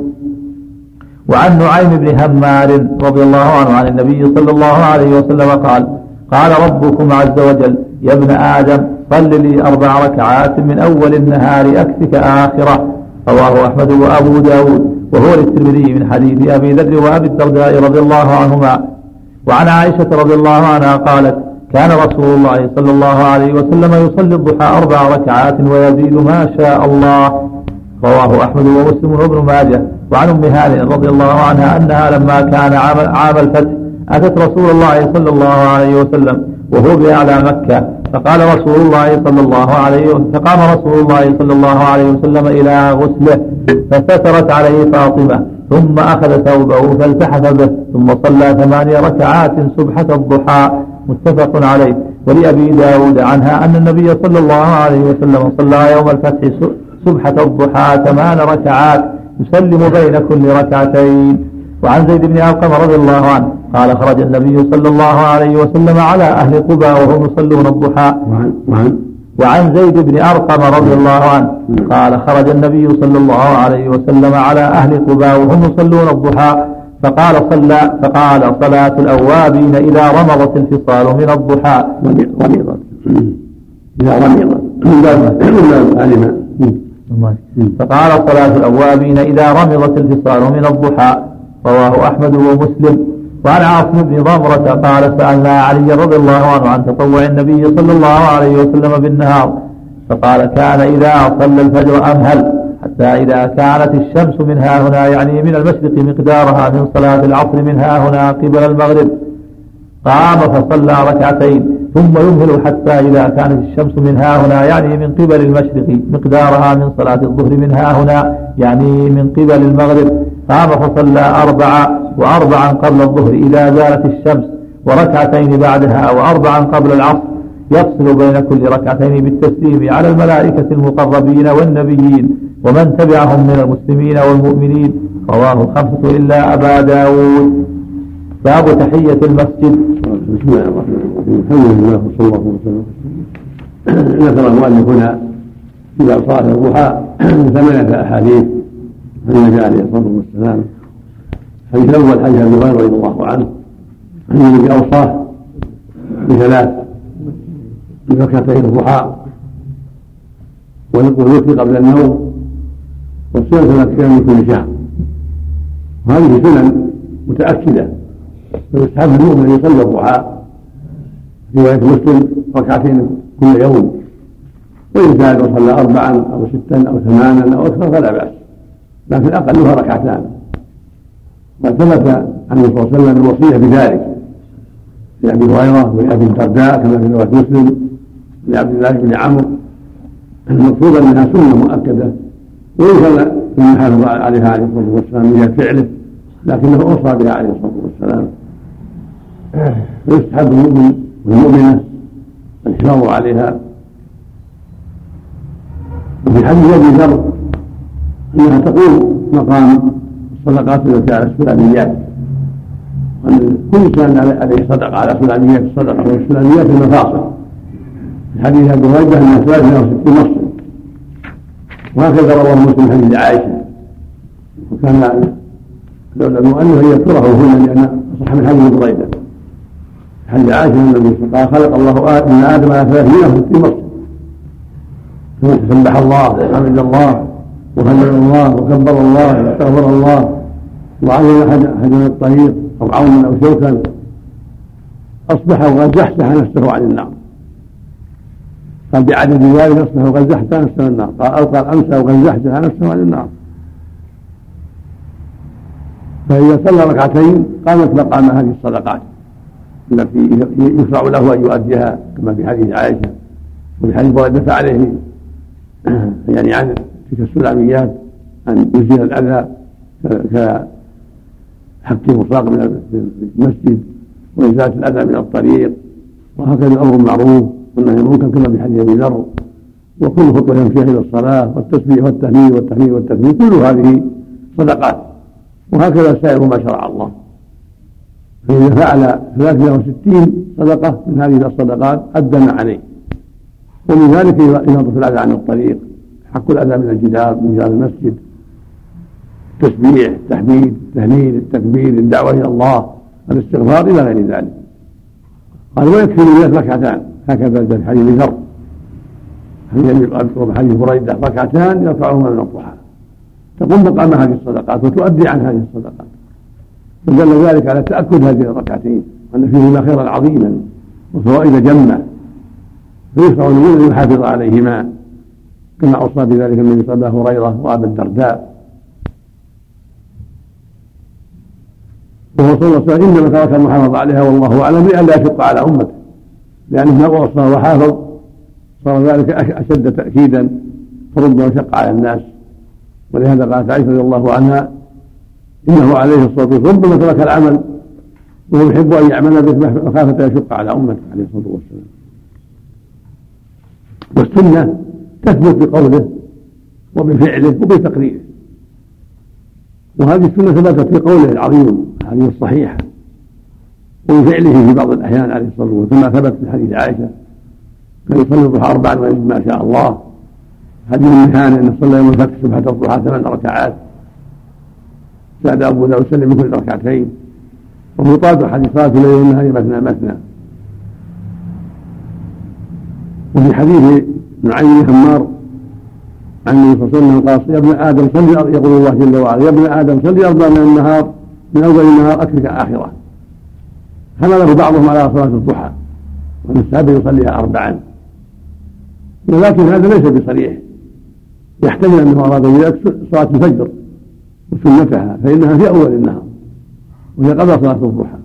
وعن نعيم بن همار رضي الله عنه عن النبي صلى الله عليه وسلم قال قال ربكم عز وجل يا ابن آدم صل لي أربع ركعات من أول النهار أكفك آخرة. رواه أحمد وأبو داود. وهو للترمذي من حديث أبي ذر وأبي الدرداء رضي الله عنهما وعن عائشة رضي الله عنها قالت كان رسول الله صلى الله عليه وسلم يصلي الضحى أربع ركعات ويزيد ما شاء الله. رواه أحمد ومسلم وابن ماجه. وعن أم هانئ رضي الله عنها أنها لما كان عام, الفتح أتت رسول الله صلى الله عليه وسلم وهو بأعلى مكة. فقال رسول الله صلى الله عليه وسلم فقام رسول الله صلى الله عليه وسلم إلى غسله فسترت عليه فاطمة ثم أخذ ثوبه فالتحف به ثم صلى ثماني ركعات سبحة الضحى متفق عليه. ولأبي داود عنها أن النبي صلى الله عليه وسلم صلى يوم الفتح سبحة الضحى ثمان ركعات يسلم بين كل ركعتين. وعن زيد بن أرقم رضي الله عنه قال خرج النبي صلى الله عليه وسلم على أهل قبى وهم يصلون الضحى. وعن وعن زيد بن أرقم رضي الله عنه قال خرج النبي صلى الله عليه وسلم على أهل قبى وهم يصلون الضحى. فقال صلى فقال صلاة الأوابين إذا رمضت الفصال من الضحى. رمضت. إذا رمضت. باب فقال صلاة الأوابين إذا رمضت الفصال من الضحى. رواه أحمد ومسلم. وعن عاصم بن ضمرة قال سألنا علي رضي الله عنه عن تطوع النبي صلى الله عليه وسلم بالنهار. فقال كان إذا صلى الفجر أمهل حتى إذا كانت الشمس من ها هنا يعني من المشرق مقدارها من صلاة العصر من ها هنا قبل المغرب. قام فصلى ركعتين ثم يمهل حتى إذا كانت الشمس من ها هنا يعني من قبل المشرق مقدارها من صلاة الظهر من ها هنا يعني من قبل المغرب. قام فصلى أربعة وأربعا قبل الظهر إذا زالت الشمس وركعتين بعدها وأربعا قبل العصر. يفصل بين كل ركعتين بالتسليم على الملائكة المقربين والنبيين ومن تبعهم من المسلمين والمؤمنين. رواه الخمسة إلا أبا داود. باب تحية المسجد. بسم الله الرحمن الرحيم الحمد لله وصلى الله وسلم ذكر المؤلف هنا إذا صار الضحى ثمانية أحاديث. عن النبي عليه الصلاة والسلام الحديث الأول حديث أبي هريرة رضي الله عنه أن النبي أوصاه بثلاث بركعتي الضحى والوتر قبل النوم والسنة ثلاث أيام من كل شهر. وهذه سنن متأكدة فيستحب المؤمن أن يصلي الضحى في رواية مسلم ركعتين كل يوم وإن زاد وصلى اربعا أو ستا أو ثمانا أو أكثر فلا بأس. لكن أقلها ركعتان. قد ثبت عنه صلى الله عليه وسلم الوصية بذلك. لأبي هريرة ولابي الدرداء كما في رواية مسلم لعبد الله بن عمرو. المقصود أنها سنة مؤكدة. ويوصل ثم حافظ عليها عليه الصلاة والسلام من فعله لكنه أوصى بها عليه الصلاة والسلام. ويستحب المؤمن والمؤمنة الحفاظ عليها. وفي حديث أبي ذر إنها تقوم مقام الصدقات التي على السلاميات وأن كل انسان عليه صدقة على سلاميات الصدقة والسلاميات المفاصل. في حديث ابي هريره انها 63 مفصل وهكذا رواه مسلم حديث عائشة. وكان المؤلف ان يذكره هنا لأن صح من حديث بريده حديث عائشة النبي الله عليه وسلم خلق الله ابن آدم على 360 مصر ثم سبح الله وحمد الله وهلل الله وكبر الله واستغفر الله وعلم أحد من الطريق أو عونا أو شوكا أصبح وقد زحزح نفسه عن النار. قال بعدد ذلك أصبح وقد زحزح نفسه عن النار. قال أو قال امسى وقد زحزح نفسه عن النار. فإذا صلى ركعتين قامت مقام هذه الصدقات التي يشرع له أن يؤديها كما في حديث عائشة وفي حديث بريده عليه يعني عن تلك السلاميات أن يزيل الأذى كحك المصاق من المسجد وإزالة الأذى من الطريق وهكذا الأمر معروف والنهي منكر كما في حديث أبي ذر وكل خطوة يمشيها إلى الصلاة والتسبيح والتهليل والتهليل والتكبير كل هذه صدقات. وهكذا سائر ما شرع الله. فإذا فعل 360 صدقة من هذه الصدقات أدى ما عليه. ومن ذلك إماطة الأذى عن الطريق. حق الأذى من الجدار من جدار المسجد. التسبيح التحميد التهليل التكبير الدعوة إلى الله الاستغفار إلى غير ذلك. قال ويكفي من ركعتان. هكذا في حديث ذر حديث بريدة. ركعتان يرفعهما من الضحى. تقوم مقام هذه الصدقات وتؤدي عن هذه الصدقات. ودل ذلك على تأكد هذه الركعتين وأن فيهما خيرا عظيما وفوائد جمة. فيشرع لمن يحافظ عليهما. كما أوصى بذلك النبي وسلم هريرة وأبا الدرداء. وهو صلى الله عليه وسلم إنما ترك المحافظه عليها والله أعلم لئلا يشق على أمته. لأنه ما وصى وحافظ صار ذلك أشد تأكيدا فربما شق على الناس. ولهذا قالت عائشة رضي الله عنها إنه عليه الصلاة والسلام ربما ترك العمل وهو يحب أن يعمل به مخافة يشق على أمته عليه الصلاة والسلام. والسنة تثبت بقوله وبفعله وبتقريره. وهذه السنة ثبتت في قوله العظيم الحديث الصحيح وبفعله في بعض الأحيان عليه الصلاة والسلام كما ثبت في حديث عائشة كان يصلي الضحى أربعا ويجد ما شاء الله. حديث المهان أن صلى يوم الفتح سبحة الضحى ثمان ركعات. زاد أبو داود سلم بكل ركعتين. ومطاد حديث صلاة الليل والنهار مثنى مثنى. وفي حديث نعيم حمار عن النبي صلى الله عليه وسلم قال يا ابن آدم صل يقول الله جل وعلا يا ابن آدم صل أربع من النهار من أول النهار اكفك اخره حمله بعضهم على صلاة الضحى وان السابق يصليها اربعا. ولكن هذا ليس بصريح. يحتمل أنه أراد بذلك صلاة الفجر وسنتها فإنها في أول النهار وهي قبل صلاة الضحى.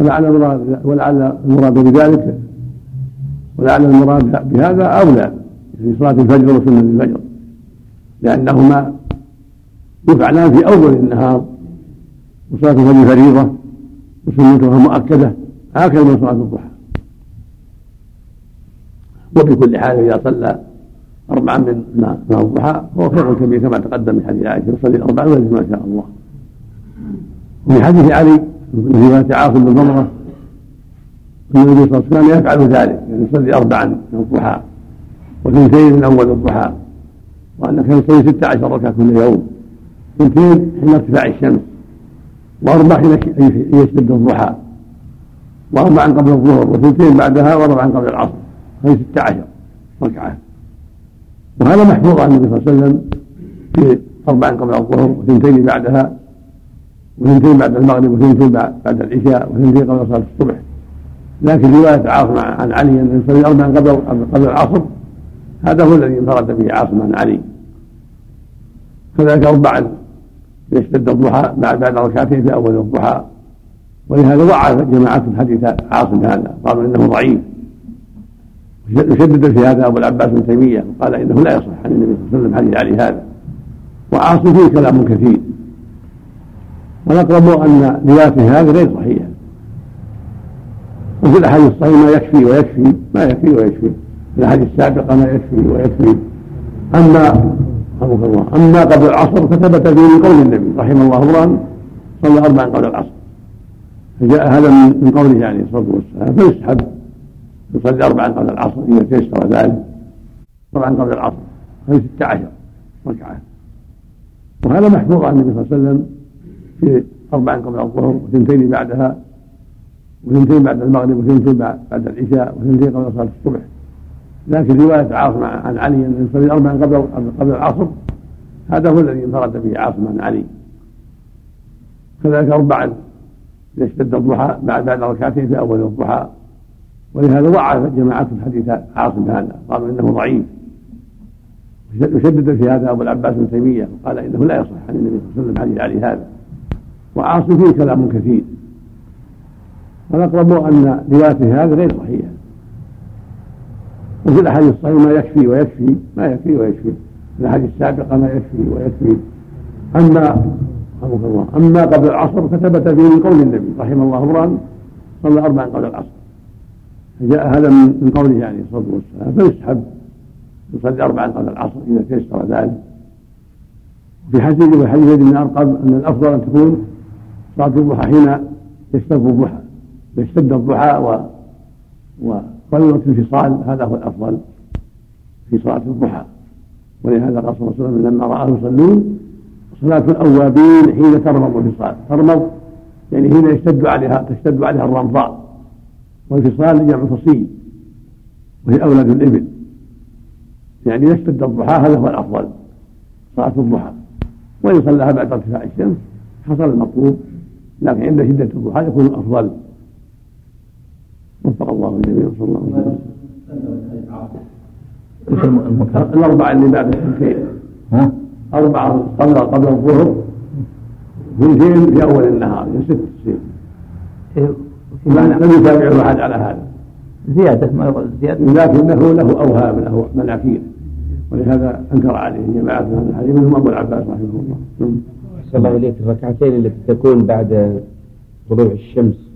ولعل المراد ولعل المراد بذلك ولعل المراد بهذا أولى في صلاة الفجر وسنة الفجر لأنهما يفعلان في أول النهار وصلاة الفجر فريضة وسنتها مؤكدة هكذا من صلاة الضحى. وبكل حال إذا صلى أربعا من من الضحى فهو خير كبير كما تقدم في حديث عائشة يصلي أربعا ويجد ما شاء الله. وفي حديث علي في عاصم بن أن النبي صلى الله عليه وسلم يفعل ذلك يعني يصلي أربعا من الضحى وثنتين من أول الضحى وأنك يصلي ستة عشر ركعة كل يوم اثنتين حين ارتفاع الشمس وأربع حين يشتد الضحى وأربعا قبل الظهر وثنتين بعدها وأربعا قبل العصر هذه ستة عشر ركعة. وهذا محفوظ عن النبي صلى الله عليه وسلم في أربعا قبل الظهر وثنتين بعدها وثنتين بعد المغرب وثنتين بعد العشاء وثنتين قبل صلاة الصبح. لكن رواية عاصم عن علي أن يصلي أربعا قبل قبل العصر هذا هو الذي انفرد به عاصم عن علي. كذلك أربعا يشتد الضحى بعد ركعتين في أول الضحى ولهذا ضعف جماعة حديث عاصم هذا قالوا إنه ضعيف. يشدد في هذا أبو العباس بن تيمية وقال إنه لا يصح عن النبي صلى الله عليه وسلم حديث علي هذا. وعاصم فيه كلام كثير. والأقرب أن روايته هذه غير صحيحة. وفي الأحاديث الصحيحة ما يكفي ويكفي ما يكفي ويكفي. الأحاديث السابقة ما يكفي ويكفي. أما الله أما قبل العصر فثبت فيه قول النبي رحم الله امرا صلى أربعا قبل العصر. فجاء هذا من قوله عليه الصلاة والسلام فيسحب يصلي أربعا قبل العصر إذا تيسر ذلك أربعا قبل العصر هذه ستة عشر ركعة. وهذا محفوظ عن النبي صلى الله عليه وسلم في أربعا قبل الظهر وثنتين بعدها. وثنتين بعد المغرب وثنتين بعد العشاء وثنتين قبل صلاة الصبح. لكن رواية عاصم عن علي أن يصلي أربعا قبل قبل العصر. هذا هو الذي انفرد به عاصم عن علي. كذلك أربعا إذا اشتد الضحى بعد بعد ركعتين في أول الضحى. ولهذا ضعف جماعة الحديث عاصم هذا. قالوا إنه ضعيف. وشدد في هذا أبو العباس بن تيمية وقال إنه لا يصح عن النبي صلى الله عليه وسلم حديث علي هذا. وعاصم فيه كلام كثير. والأقرب أن روايته هذا غير صحيحة. وفي الأحاديث الصحيحة ما يكفي ويكفي ما يكفي ويكفي. في الأحاديث السابقة ما يكفي ويكفي. أما الله أما قبل العصر فثبت فيه من قول النبي رحم الله امرأ صلى أربعا قبل العصر. فجاء هذا من قوله عليه الصلاة والسلام فيسحب يصلي أربعا قبل العصر إذا تيسر ذلك. في حديث في حديث ابن أرقم أن الأفضل أن تكون صلاة الضحى حين يشتد الضحى. يشتد الضحى و وقلة الانفصال هذا هو الأفضل في صلاة الضحى. ولهذا قال صلى الله عليه وسلم لما رآه يصلون صلاة الأوابين حين ترمض الانفصال. ترمض يعني حين يشتد عليها تشتد عليها الرمضاء والانفصال جمع فصيل وهي أولاد الإبل يعني اشتد الضحى هذا هو الأفضل صلاة الضحى. وإن صلاها بعد ارتفاع الشمس حصل المطلوب لكن عند شدة الضحى يكون الأفضل. وفق الله الجميع صلى الله عليه وسلم. الأربعة اللي بعد السنتين ها؟ أربعة قبل قبل الظهر. اثنتين في أول النهار في ست تصير لم يتابعه أحد على هذا. زيادة ما زيادة. لكنه له أوهام له مناكير. ولهذا أنكر عليه جماعة من هذا الحديث منهم أبو العباس رحمه الله. أحسن الله إليك. الركعتين التي تكون بعد طلوع الشمس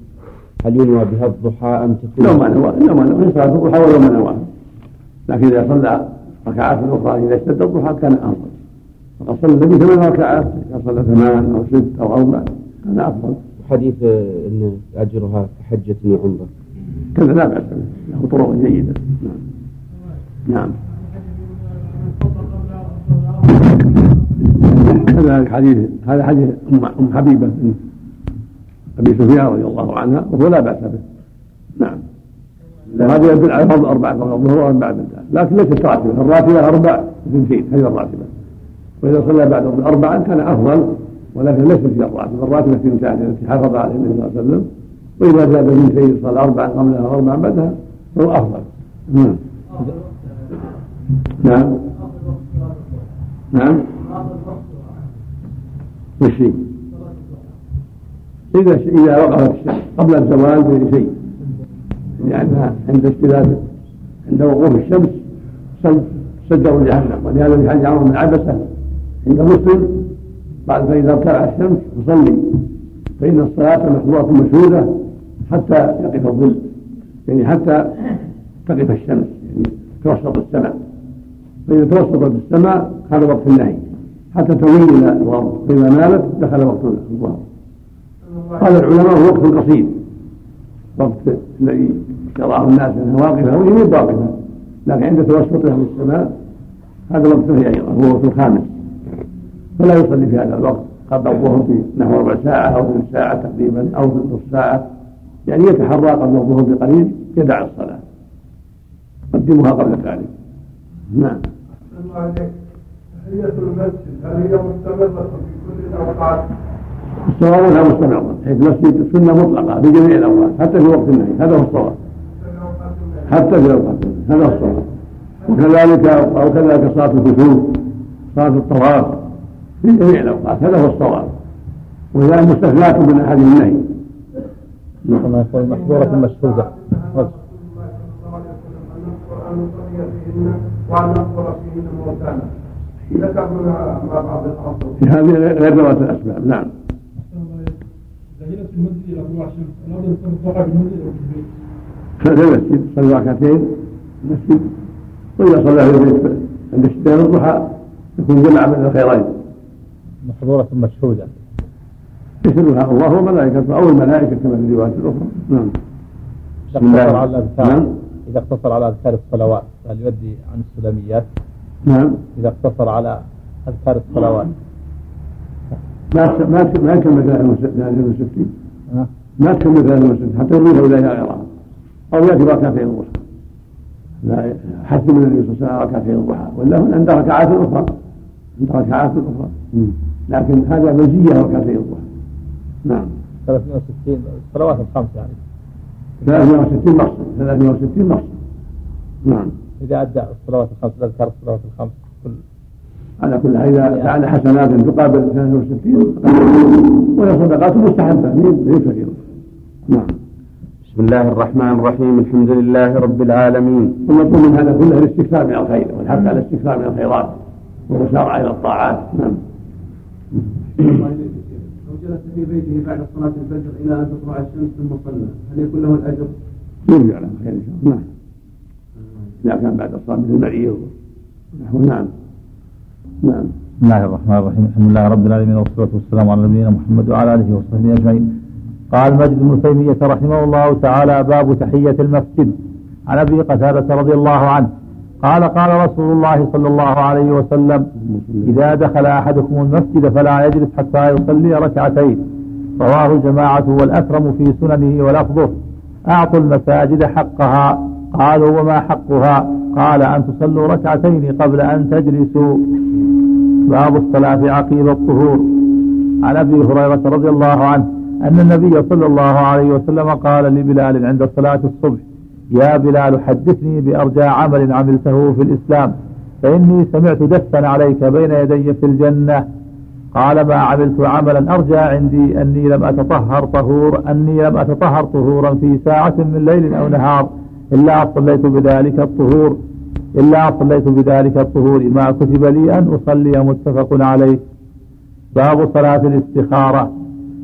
هل ينوى بها الضحى أم تكون لو ما نوى لو ما نوى صلاة الضحى ولو ما نوى لكن إذا صلى ركعات أخرى إذا اشتد الضحى كان أفضل. فقد صلى النبي ثمان ركعات إذا صلى ثمان أو ست أو أربع كان أفضل. حديث أن أجرها كحجة وعمرة. كذا لا بأس له طرق جيدة. نعم. نعم. كذلك حديث هذا حديث ام حبيبة. بنت أبي سفيان رضي الله عنها وهو لا بأس به. نعم. وهذا يدل على فرض أربع قبل الظهر واربع بعد لكن ليست راتبه الراتبة أربع اثنتين هذه الراتبة. وإذا صلى بعد اربعا كان أفضل ولكن ليست هي الراتبة. الراتبة اثنتان التي حافظ عليها النبي صلى الله عليه وسلم. وإذا زاد اثنتين صلى اربعا قبلها واربعا بعدها فهو أفضل. نعم. نعم. نعم. وش إذا إذا وقفت قبل الزوال فهي شيء. لأنها عند اشتداد عند وقوف الشمس صدروا جهنم. ولهذا في حديث عمرو بن عبسة عند مسلم قال فإذا ارتفع الشمس فصلي فإن الصلاة محظورة مشهودة حتى يقف الظل. يعني حتى تقف الشمس يعني توسط السماء. فإذا توسطت السماء هذا وقت النهي. حتى تميل إلى الغرب. فإذا مالت دخل وقت الظهر قال العلماء هو وقت قصير. وقت الذي يراه الناس أنها واقفة وهي واقفة لكن عند توسطها في السماء هذا وقت هي أيضا هو وقت الخامس. فلا يصلي في هذا الوقت قبل الظهر في نحو ربع ساعة أو ثلث ساعة تقريبا أو نصف ساعة. يعني يتحرى قبل الظهر بقليل يدع الصلاة. قدمها قبل ذلك. نعم. تحية المسجد؟ هل هي مستمرة في كل الأوقات؟ الصواب انها مستمرة حيث المسجد سنة مطلقة في جميع الأوقات حتى في وقت النهي هذا هو الصواب. حتى في النهي هذا هو الصواب. وكذلك أو كذلك صلاة الكسوف صلاة الطواف في جميع الأوقات هذا هو الصواب. وإذا مستثناة من أحد النهي. الله يقول محظورة مشهودة. وأن نذكر فيهن موتانا ذكرنا مع بعض الأصل هذه غير ذوات الأسباب نعم. إذا في المسجد طلوع الشمس الضحى بالمسجد أو في البيت في المسجد صلى ركعتين المسجد وإذا صلى في البيت عند اشتداد الضحى يكون جمع بين الخيرين. محظورة مشهودة. يشهدها الله وملائكته أو الملائكة كما في الروايات الأخرى. نعم. إذا اقتصر على الأذكار نعم. إذا اقتصر على أذكار الصلوات هل يؤدي عن السلميات؟ نعم. إذا اقتصر على أذكار الصلوات ما ما ما كمل ثلاثة وستين ما تكمل ثلاث مسجد حتى يضيف اليها غيرها أو يأتي ركعتين الضحى. لا حث من النبي صلى الله عليه وسلم ركعتين الضحى. ولا عند ركعات أخرى. عند ركعات أخرى. لكن هذا مزيه ركعتين الضحى. نعم. 360 الصلوات الخمس يعني. 360 مقصد 360 مقصد نعم. إذا أدى الصلوات الخمس أذكر الصلوات الخمس كل على كل حال إذا فعل حسنات تقابل 63 وهي صدقات مستحبة ليس كثيرة. نعم. بسم الله الرحمن الرحيم الحمد لله رب العالمين. والمطلوب من هذا كله الاستكثار من الخير والحث على الاستكثار من الخيرات والمسارعة إلى الطاعات. نعم. لو جلس في بيته بعد صلاة الفجر إلى أن تطلع الشمس ثم صلى هل يكون له الأجر؟ يرجع له خير إن شاء الله. نعم. إذا كان بعد الصلاة مثل المريض نعم. نعم. بسم الله الرحمن الرحيم. الحمد لله رب العالمين والصلاة والسلام على نبينا محمد وعلى آله وصحبه أجمعين. قال مجد بن تيمية رحمه الله تعالى باب تحية المسجد. عن أبي قتادة رضي الله عنه قال قال رسول الله صلى الله عليه وسلم إذا دخل أحدكم المسجد فلا يجلس حتى يصلي ركعتين. رواه الجماعة والأكرم في سننه ولفظه أعطوا المساجد حقها. قالوا وما حقها؟ قال أن تصلوا ركعتين قبل أن تجلسوا. باب الصلاة عقيب الطهور. عن أبي هريرة رضي الله عنه أن النبي صلى الله عليه وسلم قال لبلال عند صلاة الصبح يا بلال حدثني بأرجى عمل عملته في الإسلام فإني سمعت دفا عليك بين يدي في الجنة. قال ما عملت عملا أرجى عندي أني لم أتطهر طهور أني لم أتطهر طهورا في ساعة من ليل أو نهار إلا صليت بذلك الطهور. إلا صليت بذلك الطهور ما كتب لي أن أصلي متفق عليه. باب صلاة الاستخارة.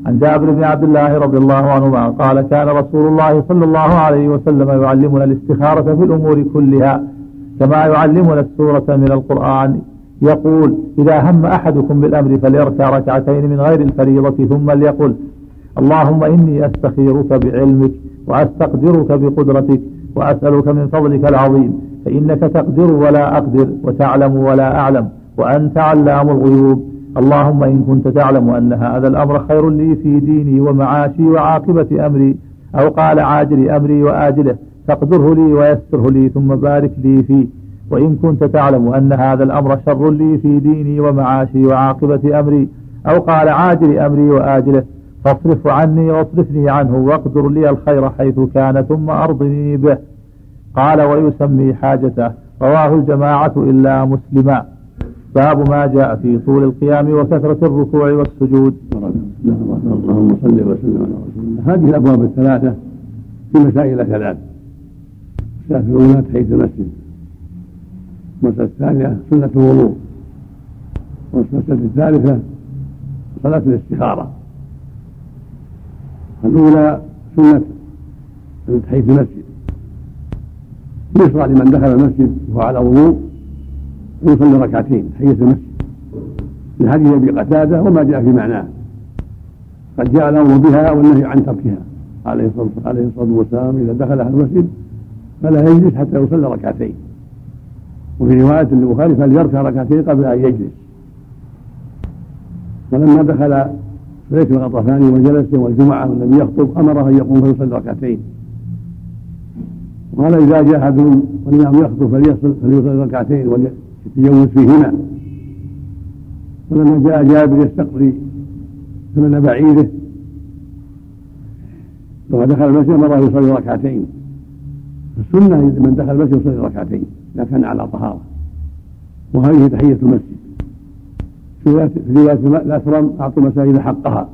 عن جابر بن عبد الله رضي الله عنهما قال كان رسول الله صلى الله عليه وسلم يعلمنا الاستخارة في الأمور كلها كما يعلمنا السورة من القرآن. يقول إذا هم أحدكم بالأمر فليركع ركعتين من غير الفريضة ثم ليقل اللهم إني أستخيرك بعلمك وأستقدرك بقدرتك وأسألك من فضلك العظيم. فإنك تقدر ولا أقدر وتعلم ولا أعلم وأنت علام الغيوب. اللهم إن كنت تعلم أن هذا الأمر خير لي في ديني ومعاشي وعاقبة أمري أو قال عاجل أمري وآجله فاقدره لي ويسره لي ثم بارك لي فيه. وإن كنت تعلم أن هذا الأمر شر لي في ديني ومعاشي وعاقبة أمري أو قال عاجل أمري وآجله فاصرف عني واصرفني عنه واقدر لي الخير حيث كان ثم أرضني به. قال ويسمي حاجته رواه الجماعة إلا مسلما. باب ما جاء في طول القيام وكثرة الركوع والسجود. اللهم صل وسلم على رسول الله. هذه الأبواب الثلاثة في مسائل ثلاث. المسألة الأولى تحية المسجد. المسألة الثانية سنة الوضوء. والمسألة الثالثة صلاة الاستخارة. الأولى سنة تحية المسجد. يشرع لمن دخل المسجد وهو على وضوء يصلي ركعتين تحية المسجد. لحديث أبي قتادة وما جاء في معناه. قد جاء الأمر بها والنهي عن تركها. عليه الصلاة والسلام إذا دخل أهل المسجد فلا يجلس حتى يصلي ركعتين. وفي رواية للبخاري فليركع ركعتين قبل أن يجلس. ولما دخل بيت الغطفاني وجلس يوم الجمعة والنبي يخطب أمره أن يقوم فيصلي ركعتين. وقال إذا جاء أحدهم والإمام يخطب فليصلي ركعتين وليتجوز فيهما. ولما جاء جابر يستقضي ثمن بعيره لما دخل المسجد امره يصلي ركعتين. السنة من دخل المسجد يصلي ركعتين اذا كان على طهارة. وهذه تحية المسجد. في روايه الاسرم أعطوا المساجد حقها.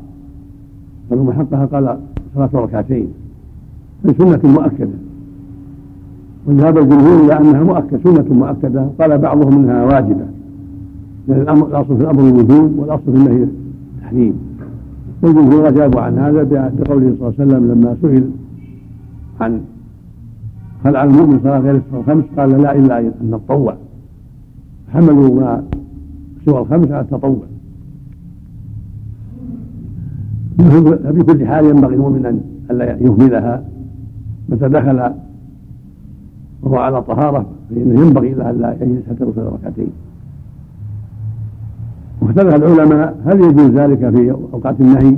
فلما حقها قال صلاه ركعتين. هي سنة مؤكدة. وذهب الجمهور إلى أنها مؤكدة سنة مؤكدة قال بعضهم إنها واجبة. لأن الامر الأصل في الأمر الوجوب والأصل في النهي التحريم. والجمهور أجابوا عن هذا بقوله صلى الله عليه وسلم لما سئل عن على المؤمن صلاة غير الخمس؟ قال لا إلا أن نتطوع حملوا ما سوى الخمس على التطوع. في كل حال ينبغي المؤمن ان الا يهملها. متى دخل وهو على طهارة فإنه ينبغي له ألا يجلس حتى يصلي ركعتين واختلف العلماء هل يجوز ذلك في أوقات النهي؟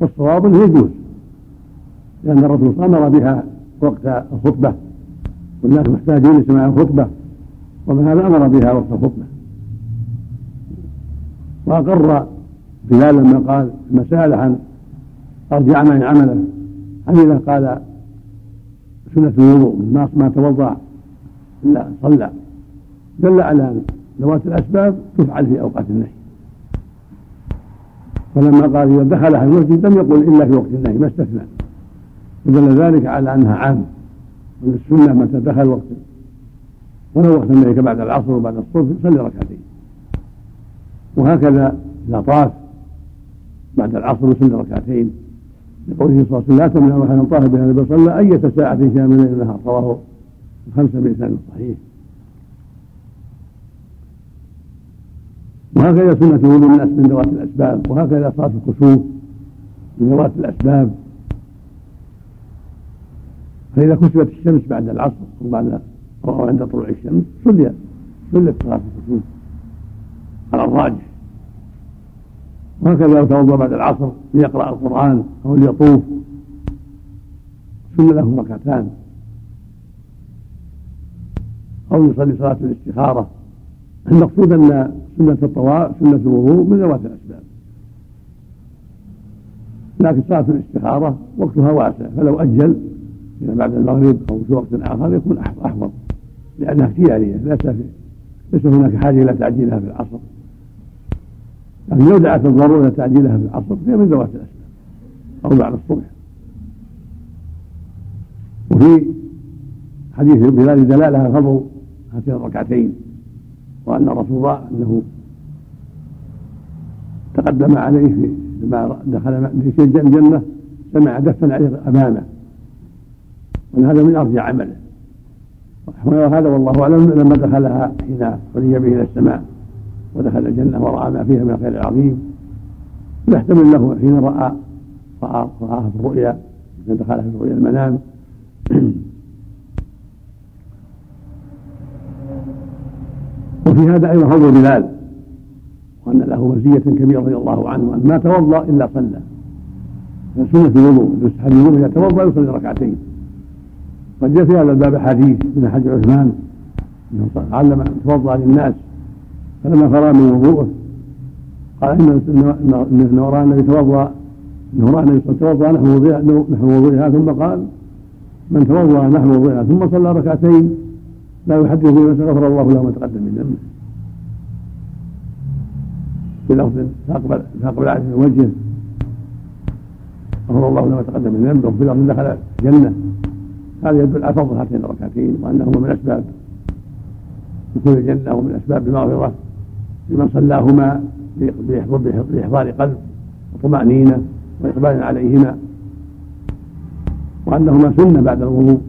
والصواب أنه يجوز لأن الرسول أمر بها وقت الخطبة والناس محتاجون لسماع الخطبة ومن هذا أمر بها وقت الخطبة. وأقر بلال لما قال لما سأل عن أرجع عمل عمله. حمله قال سنة الوضوء ما ما توضأ. إلا صلى. دل على ذوات الأسباب تفعل في أوقات النهي فلما قال إذا دخل المسجد لم يقل إلا في وقت النهي ما استثنى. ودل ذلك على أنها عام. ومن السنة متى دخل وقت ولو وقت النهي كبعد العصر وبعد الصبح يصلي ركعتين. وهكذا إذا طاف بعد العصر يصلي ركعتين. لقوله صلى الله عليه وسلم لا تمنع أحدا طاف بها النبي صلى أية ساعة كان من الليل النهار. رواه الخمسة بإسناد صحيح. وهكذا سنة الوضوء من من ذوات الأسباب وهكذا صلاة الكسوف من ذوات الأسباب. فإذا كسبت الشمس بعد العصر أو بعد أو عند طلوع الشمس صلي صلت صلاة الكسوف على الراجح. وهكذا لو توضأ بعد العصر ليقرأ القرآن أو ليطوف. سن له ركعتان. أو يصلي صلاة الاستخارة. المقصود أن سنة الطواف سنة الوضوء من ذوات الأسباب. لكن صلاة الاستخارة وقتها واسع. فلو أجل إلى بعد المغرب أو في وقت آخر يكون أحفظ. لأنها اختيارية ليس ليس هناك حاجة إلى تعجيلها في العصر. لكن لو دعت الضرورة إلى تعجيلها في العصر فهي من ذوات الأسباب. أو بعد الصبح. وفي حديث بلال دلالة فضل هاتين الركعتين وأن الرسول رأى أنه تقدم عليه في لما دخل في الجنة سمع دفا عليه أمامه وأن هذا من أرجى عمله. وهذا والله أعلم لما دخلها حين حري به إلى السماء. ودخل الجنة ورأى ما فيها من الخير العظيم يحتمل له حين رأى رأى رآها في الرؤيا دخلها في رؤيا المنام. وفي هذا أيضا فضل بلال وأن له مزية كبيرة رضي الله عنه أن ما توضأ إلا صلى. سنة الوضوء يستحب الوضوء إذا توضأ يصلي ركعتين. قد جاء في هذا الباب حديث من حج عثمان أنه علم توضأ للناس فلما فرغ من وضوءه. قال إن إن رأى النبي توضأ إنه رأى النبي توضأ نحو وضوئها نحو وضوئها ثم قال من توضأ نحو وضوئها ثم صلى ركعتين لا يحدث بما غفر الله له ما تقدم من ذنبه. في لفظ فاقبل فاقبل عليه وجهه غفر الله له ما تقدم من ذنبه. وفي لفظ دخل الجنة. هذا يدل على فضل هاتين الركعتين وأنهما من أسباب دخول الجنة ومن أسباب المغفرة. لمن صلاهما بإحضار قلب وطمأنينة وإقبال عليهما وأنهما سنة بعد الوضوء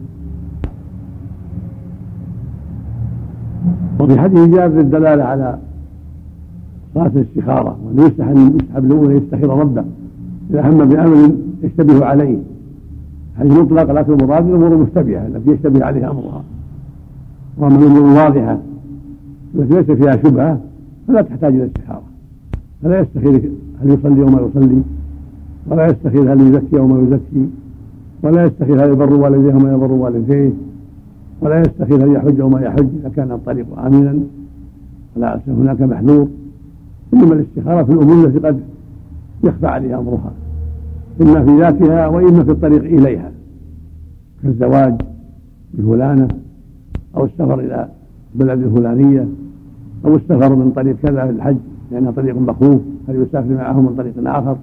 وفي حديث جابر الدلالة على صلاة الاستخارة وأنه يستحب له أن يستخير ربه إذا هم بأمر يشتبه عليه. حديث مطلق لكن المراد الأمور مشتبهة التي يشتبه عليها أمرها. وأما الأمور الواضحة التي ليس فيها شبهة فلا تحتاج إلى استخارة. فلا يستخير هل يصلي أو ما يصلي ولا يستخير هل يزكي أو ما يزكي ولا يستخير هل يبر والديه أو ما يبر والديه ولا يستخير هل يحج أو ما يحج إذا كان الطريق آمنا. ولا هناك محذور. إنما الاستخارة في الأمور التي قد يخفى عليها امرها إما في ذاتها وإما في الطريق إليها. كالزواج بفلانه أو السفر إلى البلد الفلانيه أو السفر من طريق كذا في الحج لأنها طريق مخوف هل يسافر معه من طريق آخر؟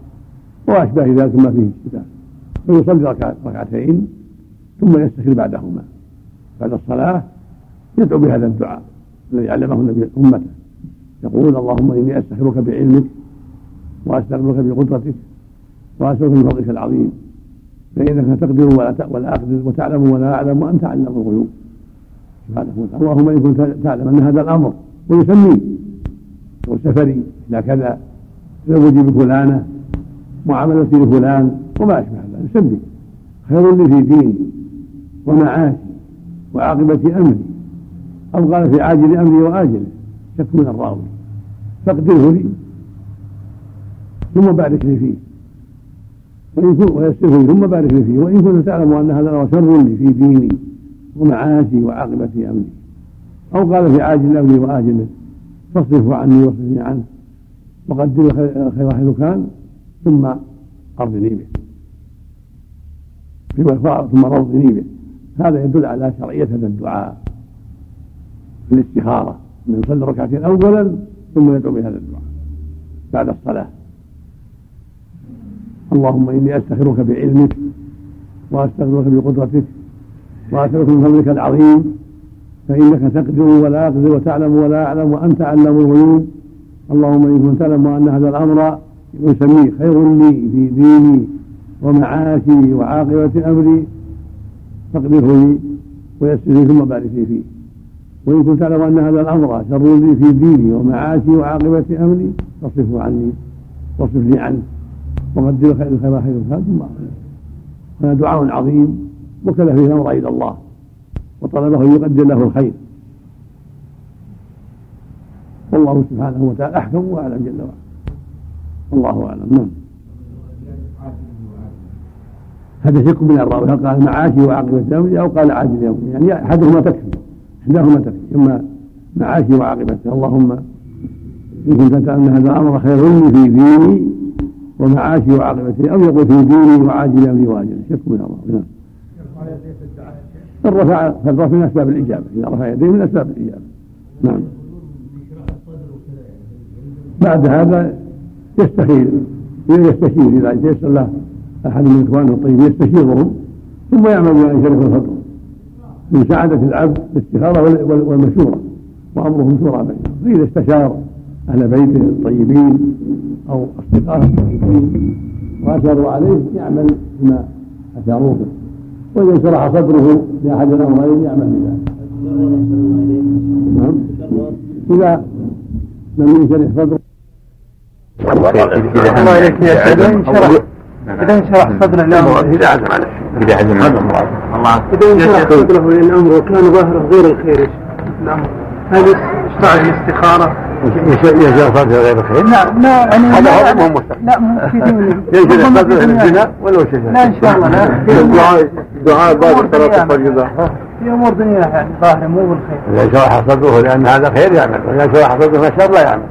وأشباه ذلك ما فيه اشتباه فيصلي ركعتين ثم يستخير بعدهما. بعد الصلاة يدعو بهذا الدعاء الذي علمه النبي أمته. يقول اللهم إني أستخيرك بعلمك وأستغفرك بقدرتك وأسألك من فضلك العظيم. فإنك تقدر ولا ولا أقدر وتعلم ولا أعلم وأنت علم الغيوب. سبحانه وتعالى. اللهم إن كنت تعلم أن هذا الأمر ويسميه وسفري إلى كذا تزوجي بفلانة معاملتي لفلان وما أشبه ذلك يسمي خير لي في ديني ومعاشي وعاقبة أمري أو قال في عاجل أمري وآجله شك من الراوي فاقدره لي. ثم بارك لي فيه. وإن كنت ويستغفر ثم بارك لي فيه. وإن كنت تعلم أن هذا شر لي في ديني ومعاشي وعاقبة أمري. أو قال في عاجل أمري وآجله فاصرفه عني واصرفني عنه. وقدر الخير حيث كان ثم أرضني به. ثم رضني به. هذا يدل على شرعية هذا الدعاء. في الاستخارة. من يصلي ركعتين أولا ثم يدعو بهذا الدعاء. بعد الصلاة. اللهم إني أستخيرك بعلمك وأستغفرك بقدرتك وأسألك من فضلك العظيم. فإنك تقدر ولا أقدر وتعلم ولا أعلم وأنت علم الغيوب. اللهم إن كنت تعلم أن هذا الأمر يسميه خير لي في ديني ومعاشي وعاقبة أمري فاقدره لي ويسره ثم بارك لي فيه. وإن كنت تعلم أن هذا الأمر شر لي في ديني ومعاشي وعاقبة أمري فاصرفه عني واصرفني عنه وقدر خير الخير كان ثم هذا دعاء عظيم وكل فيه الأمر إلى الله. وطلبه يقدر له الخير. والله سبحانه وتعالى أحكم وأعلم جل وعلا. الله أعلم. نعم. هذا شك من الراوي. هل قال معاشي وعاقبة أمري أو قال عاجل يومي يعني أحدهما تكفي. إحداهما تكفي. إما معاشي وعاقبة اللهم إن كنت أن هذا الأمر خير لي في ديني ومعاشي وعاقبته أو يقول في ديني وعاجل أمري وآجل شك من الراوي. نعم. الرفع فالرفع من أسباب الإجابة. إذا رفع يديه من أسباب الإجابة. نعم. بعد هذا يستخير يستشير إذا تيسر له أحد من إخوانه الطيب يستشيرهم ثم يعمل بما يشرف الفطر. من سعادة العبد الاستخارة والمشورة وأمرهم شورى بينهم. فإذا استشار أهل بيته الطيبين أو أصدقائه الطيبين وأشاروا عليه يعمل بما أشاروا به وإذا انشرح صدره لأحد الأمرين يعمل بذلك نعم. إذا لم ينشرح صدره. الله إليك يا شيخ إذا انشرح إذا انشرح صدره لأمره. إذا عزم على إذا عزم على الله. إذا انشرح صدره للأمر وكان ظاهره غير الخير. الأمر هل يشرع الاستخارة؟ يجعل صدره غير الخير. لا لا يعني هذا هو مستقبل لا مو ينشرح صدره للزنا ولا شيء لا إن شاء الله. لا دعاء بعد صلاة الفريضة. في أمور دنيا يعني ظاهرة مو بالخير. إذا شرح صدره لأن هذا خير يعمل وإذا شرح صدره فشر لا يعمل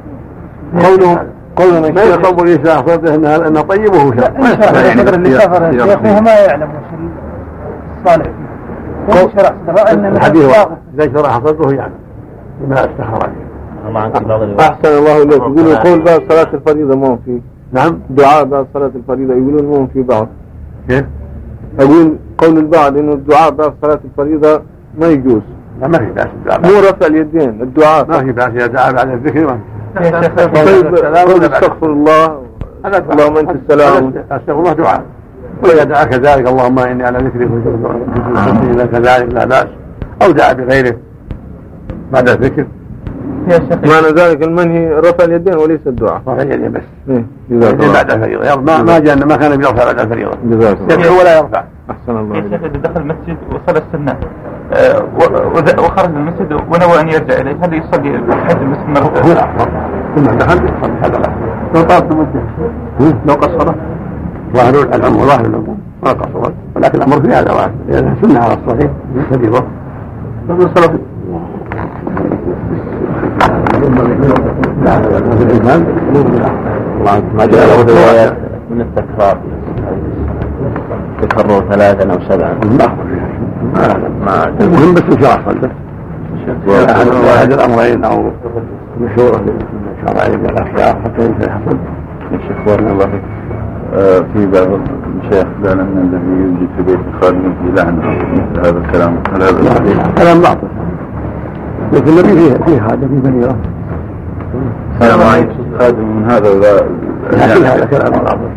قوله قول ما يقوم الإنسان صدره أنه أنه طيب وهو شر. لا إن شاء الله. صدر اللي سافر فيها ما يعلم وش الصالح فيه. أن الحديث إذا شرح صدره يعمل بما استخر الله عنك بعض أحسن الله إليك. يقولون قول بعد صلاة الفريضة ما هو فيه. نعم. دعاء بعد صلاة الفريضة. يقولون ما هو في بعض. كيف؟ أقول قول البعض إنه الدعاء بعد صلاة الفريضة ما يجوز. لا ما في بأس الدعاء مو رفع اليدين الدعاء ما في بأس إذا دعا بعد الذكر ما في. طيب قول استغفر الله. اللهم أنت السلام. استغفر الله دعاء. وإذا دعا كذلك اللهم إني على ذكرك وشكرك كذلك لا بأس. أو دعا بغيره. بعد الذكر. يا شيخ. معنى ذلك المنهي رفع اليدين وليس الدعاء. رفع اليدين بس. إيه بعد الفريضة. ما ما جاء ما كان بيرفع بعد الفريضة. جزاك الله يدعو ولا يرفع. أحسن الله يا شيخ إذا دخل المسجد وصلى السنة آه، وخرج من المسجد ونوى أن يرجع إليه هل يصلي حج المسجد أخرى؟ الأفضل ثم دخل يصلي هذا الأفضل لو طالت المدة لو قصرت ظاهر العمر ظاهر العمر ما قصرت ولكن الأمر في هذا واحد. لأنها سنة على الصحيح. لا لا لا في الإيمان ما جاء له روايات من التكرار تكرر ثلاثا أو سبعا ما ما المهم بس شرح صدق أحد الأمرين أو مشورة شرعية من الأخيار حتى ينشرح صدق الشيخ بارك الله فيك آه، في بعض المشايخ قال ان الذي يوجد في بيت خادم في لعنه مثل هذا الكلام هل هذا؟ كلام باطل لكن النبي فيه فيه هذا في هذا ما يقصد خادم من هذا ولا لكن هذا كلام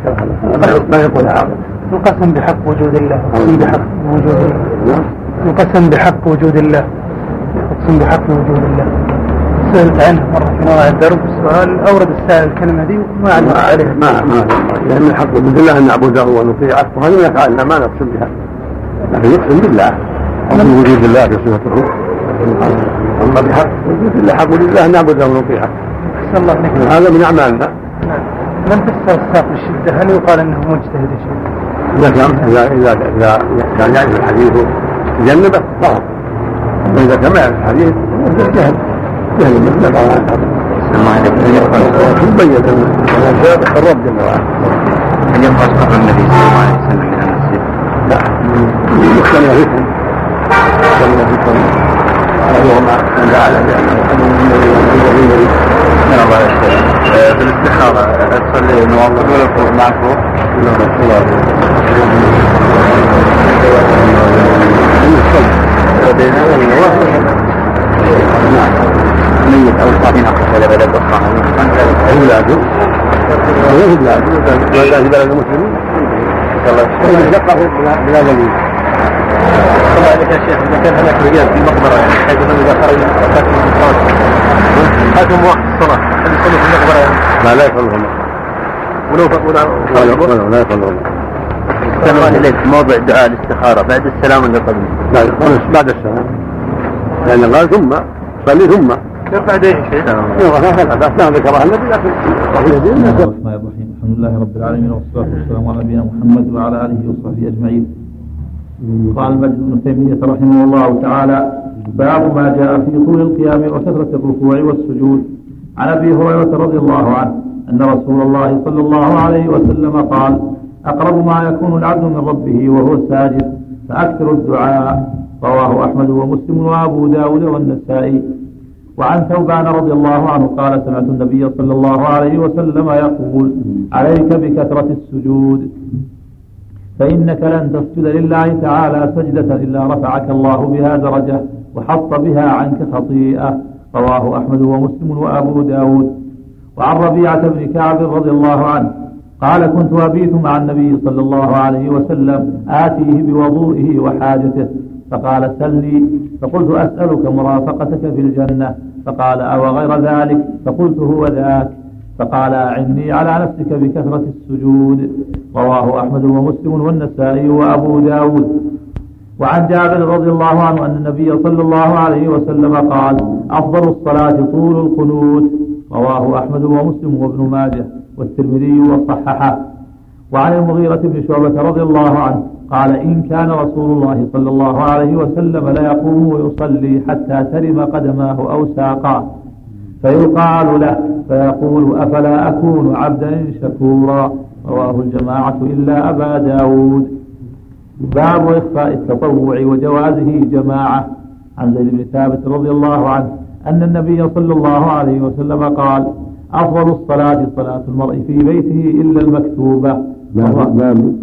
كلام ما يقول عاقل القسم بحق وجود الله القسم بحق وجود الله القسم بحق وجود الله القسم بحق وجود الله سألت عنه مرة في مواعيد الدرب السؤال أورد السائل الكلمة دي وما علق عليها ما ما لأن الحق بالله أن نعبده ونطيعه وهذه من أفعالنا ما نقسم بها لكن يقسم بالله وجود الله في صفة الروح أما بحق حق أن نعبده ونطيعه الله عليك هذا من أعمالنا. من فسر الساق بالشدة هل يقال أنه مجتهد يا شيخ؟ إذا كان إذا إذا إذا كان يعرف الحديث يجنبه فقط وإذا كان ما يعرف الحديث جهل. جهل مثل مبين الرب جل وعلا. هل ينقص قبر النبي صلى الله عليه وسلم من المسجد؟ لا. أيهما من جعل بأنه من الله يشفيك في الاستخارة تصلي موظف ولا تكون معفوف؟ ميت أو صابين اقصى بلد أخرى اولاده ولا في بلاده ولا في بلد المسلمين وإن شقه بلا دليل الله عليك يا شيخ إذا كان هناك رجال في المقبرة يعني حيث انه إذا خرج فات من الصلاه حاكم وقت الصلاه هل يصلي في المقبرة يعني؟ لا لا يصلون ولو ولو لا يصلون سلمان اليك موضع دعاء الاستخارة. بعد السلام اللي قبل؟ لا بعد السلام. لأن قال ثم صلي ثم. يرفع يديه شيء ما ذكرها النبي لكن بسم الله الرحمن الرحيم الحمد لله رب العالمين والصلاة والسلام على نبينا محمد وعلى آله وصحبه أجمعين. قال المجد بن تيمية رحمه الله تعالى باب ما جاء في طول القيام وكثرة الركوع والسجود. عن أبي هريرة رضي الله عنه أن رسول الله صلى الله عليه وسلم قال أقرب ما يكون العبد من ربه وهو ساجد فأكثر الدعاء. رواه أحمد ومسلم وأبو داود والنسائي. وعن ثوبان رضي الله عنه قال سمعت النبي صلى الله عليه وسلم يقول عليك بكثرة السجود. فإنك لن تسجد لله تعالى سجدة إلا رفعك الله بها درجة وحط بها عنك خطيئة. رواه أحمد ومسلم وأبو داود. وعن ربيعة بن كعب رضي الله عنه قال كنت أبيت مع النبي صلى الله عليه وسلم آتيه بوضوئه وحاجته. فقال سلني. فقلت أسألك مرافقتك في الجنة. فقال أو غير ذلك؟ فقلت هو ذاك. فقال أعني على نفسك بكثرة السجود. رواه أحمد ومسلم والنسائي وأبو داود. وعن جابر رضي الله عنه أن النبي صلى الله عليه وسلم قال أفضل الصلاة طول القنوت. رواه أحمد ومسلم وابن ماجه والترمذي وصححه. وعن المغيرة بن شعبة رضي الله عنه قال إن كان رسول الله صلى الله عليه وسلم ليقوم ويصلي حتى ترم قدماه أو ساقاه. فيقال له فيقول أفلا أكون عبدا شكورا؟ رواه الجماعة إلا أبا داود. باب إخفاء التطوع وجوازه جماعة. عن زيد بن ثابت رضي الله عنه أن النبي صلى الله عليه وسلم قال أفضل الصلاة صلاة المرء في بيته إلا المكتوبة. باب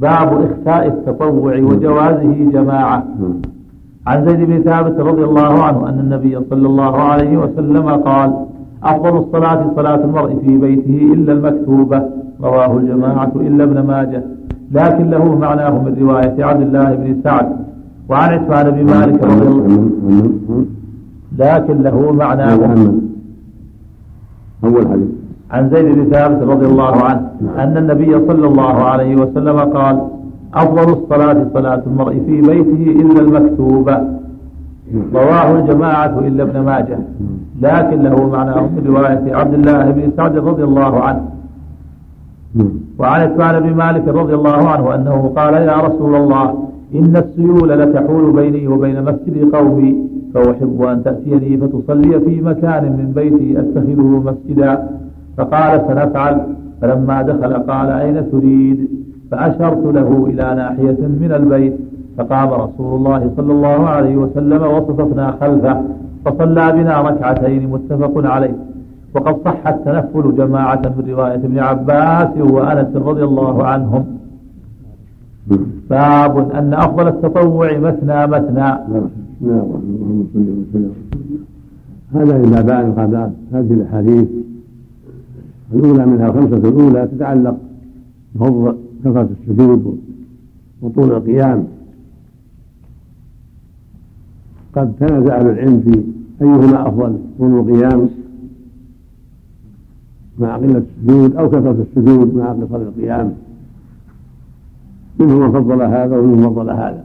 باب. إخفاء التطوع وجوازه جماعة. عن زيد بن ثابت رضي الله عنه أن النبي صلى الله عليه وسلم قال أفضل الصلاة صلاة المرء في بيته إلا المكتوبة. رواه الجماعة إلا ابن ماجه. لكن له معناه من رواية عبد الله بن سعد وعن عثمان بن مالك رضي الله لكن له معناه. أول حديث عن زيد بن ثابت رضي الله عنه أن النبي صلى الله عليه وسلم قال أفضل الصلاة صلاة المرء في بيته إلا المكتوبة. رواه الجماعة إلا ابن ماجه. لكن له معناه من رواية عبد الله بن سعد رضي الله عنه. وعن عثمان بن مالك رضي الله عنه أنه قال يا رسول الله إن السيول لتحول بيني وبين مسجد قومي فأحب أن تأتيني فتصلي في مكان من بيتي أتخذه مسجدا. فقال سنفعل. فلما دخل قال أين تريد؟ فأشرت له إلى ناحية من البيت فقام رسول الله صلى الله عليه وسلم وصففنا خلفه فصلى بنا ركعتين متفق عليه. وقد صح التنفل جماعة من رواية ابن عباس وأنس رضي الله عنهم. باب أن أفضل التطوع مثنى مثنى. هذا إذا بان هذه الأحاديث الأولى منها الخمسة الأولى تتعلق بفضل كثرة السجود وطول القيام قد تنازع أهل العلم في أيهما أفضل طول القيام مع قلة السجود أو كثرة السجود مع قصر القيام. منهم من فضل هذا ومنهم من فضل هذا.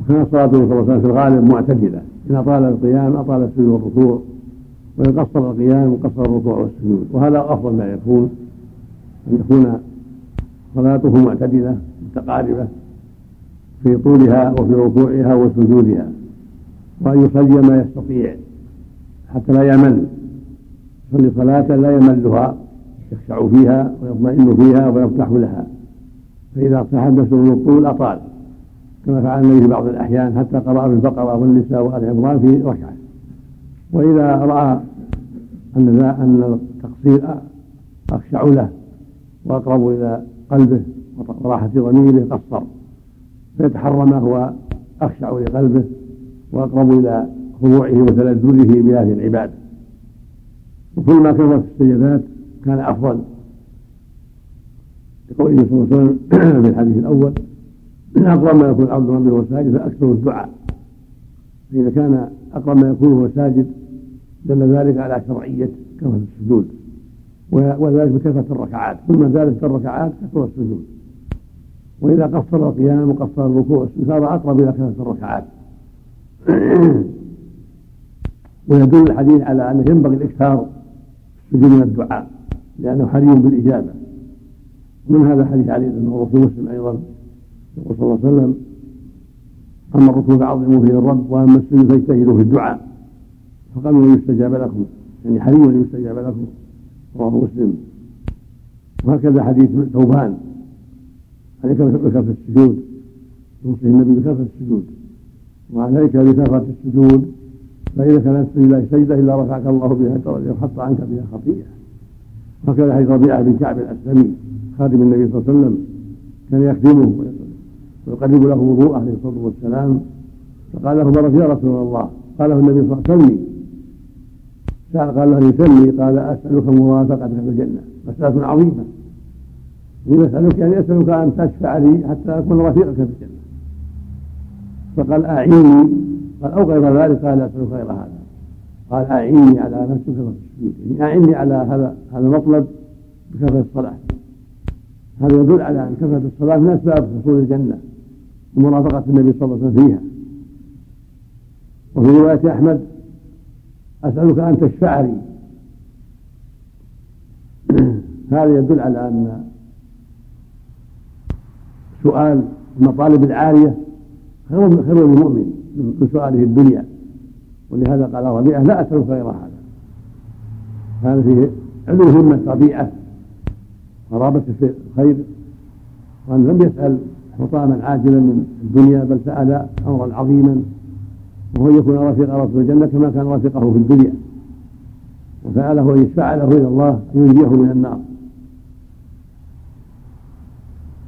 وكان الصلاة صلى الله عليه وسلم في الغالب معتدلة. إن أطال القيام أطال السجود والركوع وإن قصر القيام قصر الركوع والسجود. وهذا أفضل ما يكون أن يكون وصلاته معتدلة متقاربة في طولها وفي ركوعها وسجودها وأن يصلي ما يستطيع حتى لا يمل يصلي صلاة لا يملها يخشع فيها ويطمئن فيها ويرتاح لها. فإذا ارتاح نفسه من الطول أطال كما فعل النبي في بعض الأحيان حتى قرأ في البقرة والنساء وآل عمران في ركعة. وإذا رأى أن أن التقصير أخشع له وأقرب إلى قلبه وراحة ضميره قصر فيتحرى ما هو أخشع لقلبه وأقرب إلى خضوعه وتلذذه بهذه العبادة. وكل ما كثرت السجدات كان أفضل. لقوله صلى الله عليه وسلم في الحديث الأول أقرب ما يكون العبد ربه وهو ساجد فأكثر الدعاء. فإذا كان أقرب ما يكون هو ساجد دل ذلك على شرعية كثرة السجود. وذلك بكثرة الركعات. كل ما زادت الركعات كثر السجود. وإذا قصر القيام وقصر الركوع صار أقرب إلى كثرة الركعات. ويدل الحديث على أنه ينبغي الإكثار السجود من الدعاء لأنه حري بالإجابة. من هذا حديث علي بن في مسلم أيضا يقول صلى الله عليه وسلم أما الركوع فعظموا فيه الرب وأما السجود فاجتهدوا في الدعاء. فقالوا يستجاب لكم يعني حري أن يستجاب لكم. رواه مسلم. وهكذا حديث ثوبان. عليك بكثرة السجود. يوصي النبي بكثرة السجود. وعليك بكثرة السجود. فإذا كانت لله سجدة إلا رفعك الله بها درجة وحط عنك بها خطيئة. وهكذا حديث ربيعة بن كعب الأسلمي خادم النبي صلى الله عليه وسلم كان يخدمه ويقرب له وضوءه عليه الصلاة والسلام. فقال له مرة يا رسول الله. قال له النبي صلى الله عليه وسلم قال له يسمي قال أسألك مرافقتك في الجنة مسألة عظيمة. يقول أسألك يعني أسألك أن تشفع لي حتى أكون رفيقك في الجنة. فقال أعيني قال أو غير ذلك قال أسألك غير هذا. قال أعيني على نفسك في السجود يعني أعني على هذا هذا المطلب بكثرة الصلاة. هذا يدل على أن كثرة الصلاة من أسباب حصول الجنة ومرافقة النبي صلى الله عليه وسلم فيها. وفي رواية أحمد أسألك أن تشفع لي هذا يدل على أن سؤال المطالب العالية خير خير للمؤمن من سؤاله الدنيا. ولهذا قال ربيعة لا أسألك غير هذا. هذا فيه علو همة الطبيعة قرابة الخير. وأن لم يسأل حطاما عاجلا من الدنيا بل سأل أمرا عظيما وهو يكون رفيق رسول الجنة كما كان رفيقه في الدنيا. وسأله أن يشفع له إلى الله أن ينجيه من النار.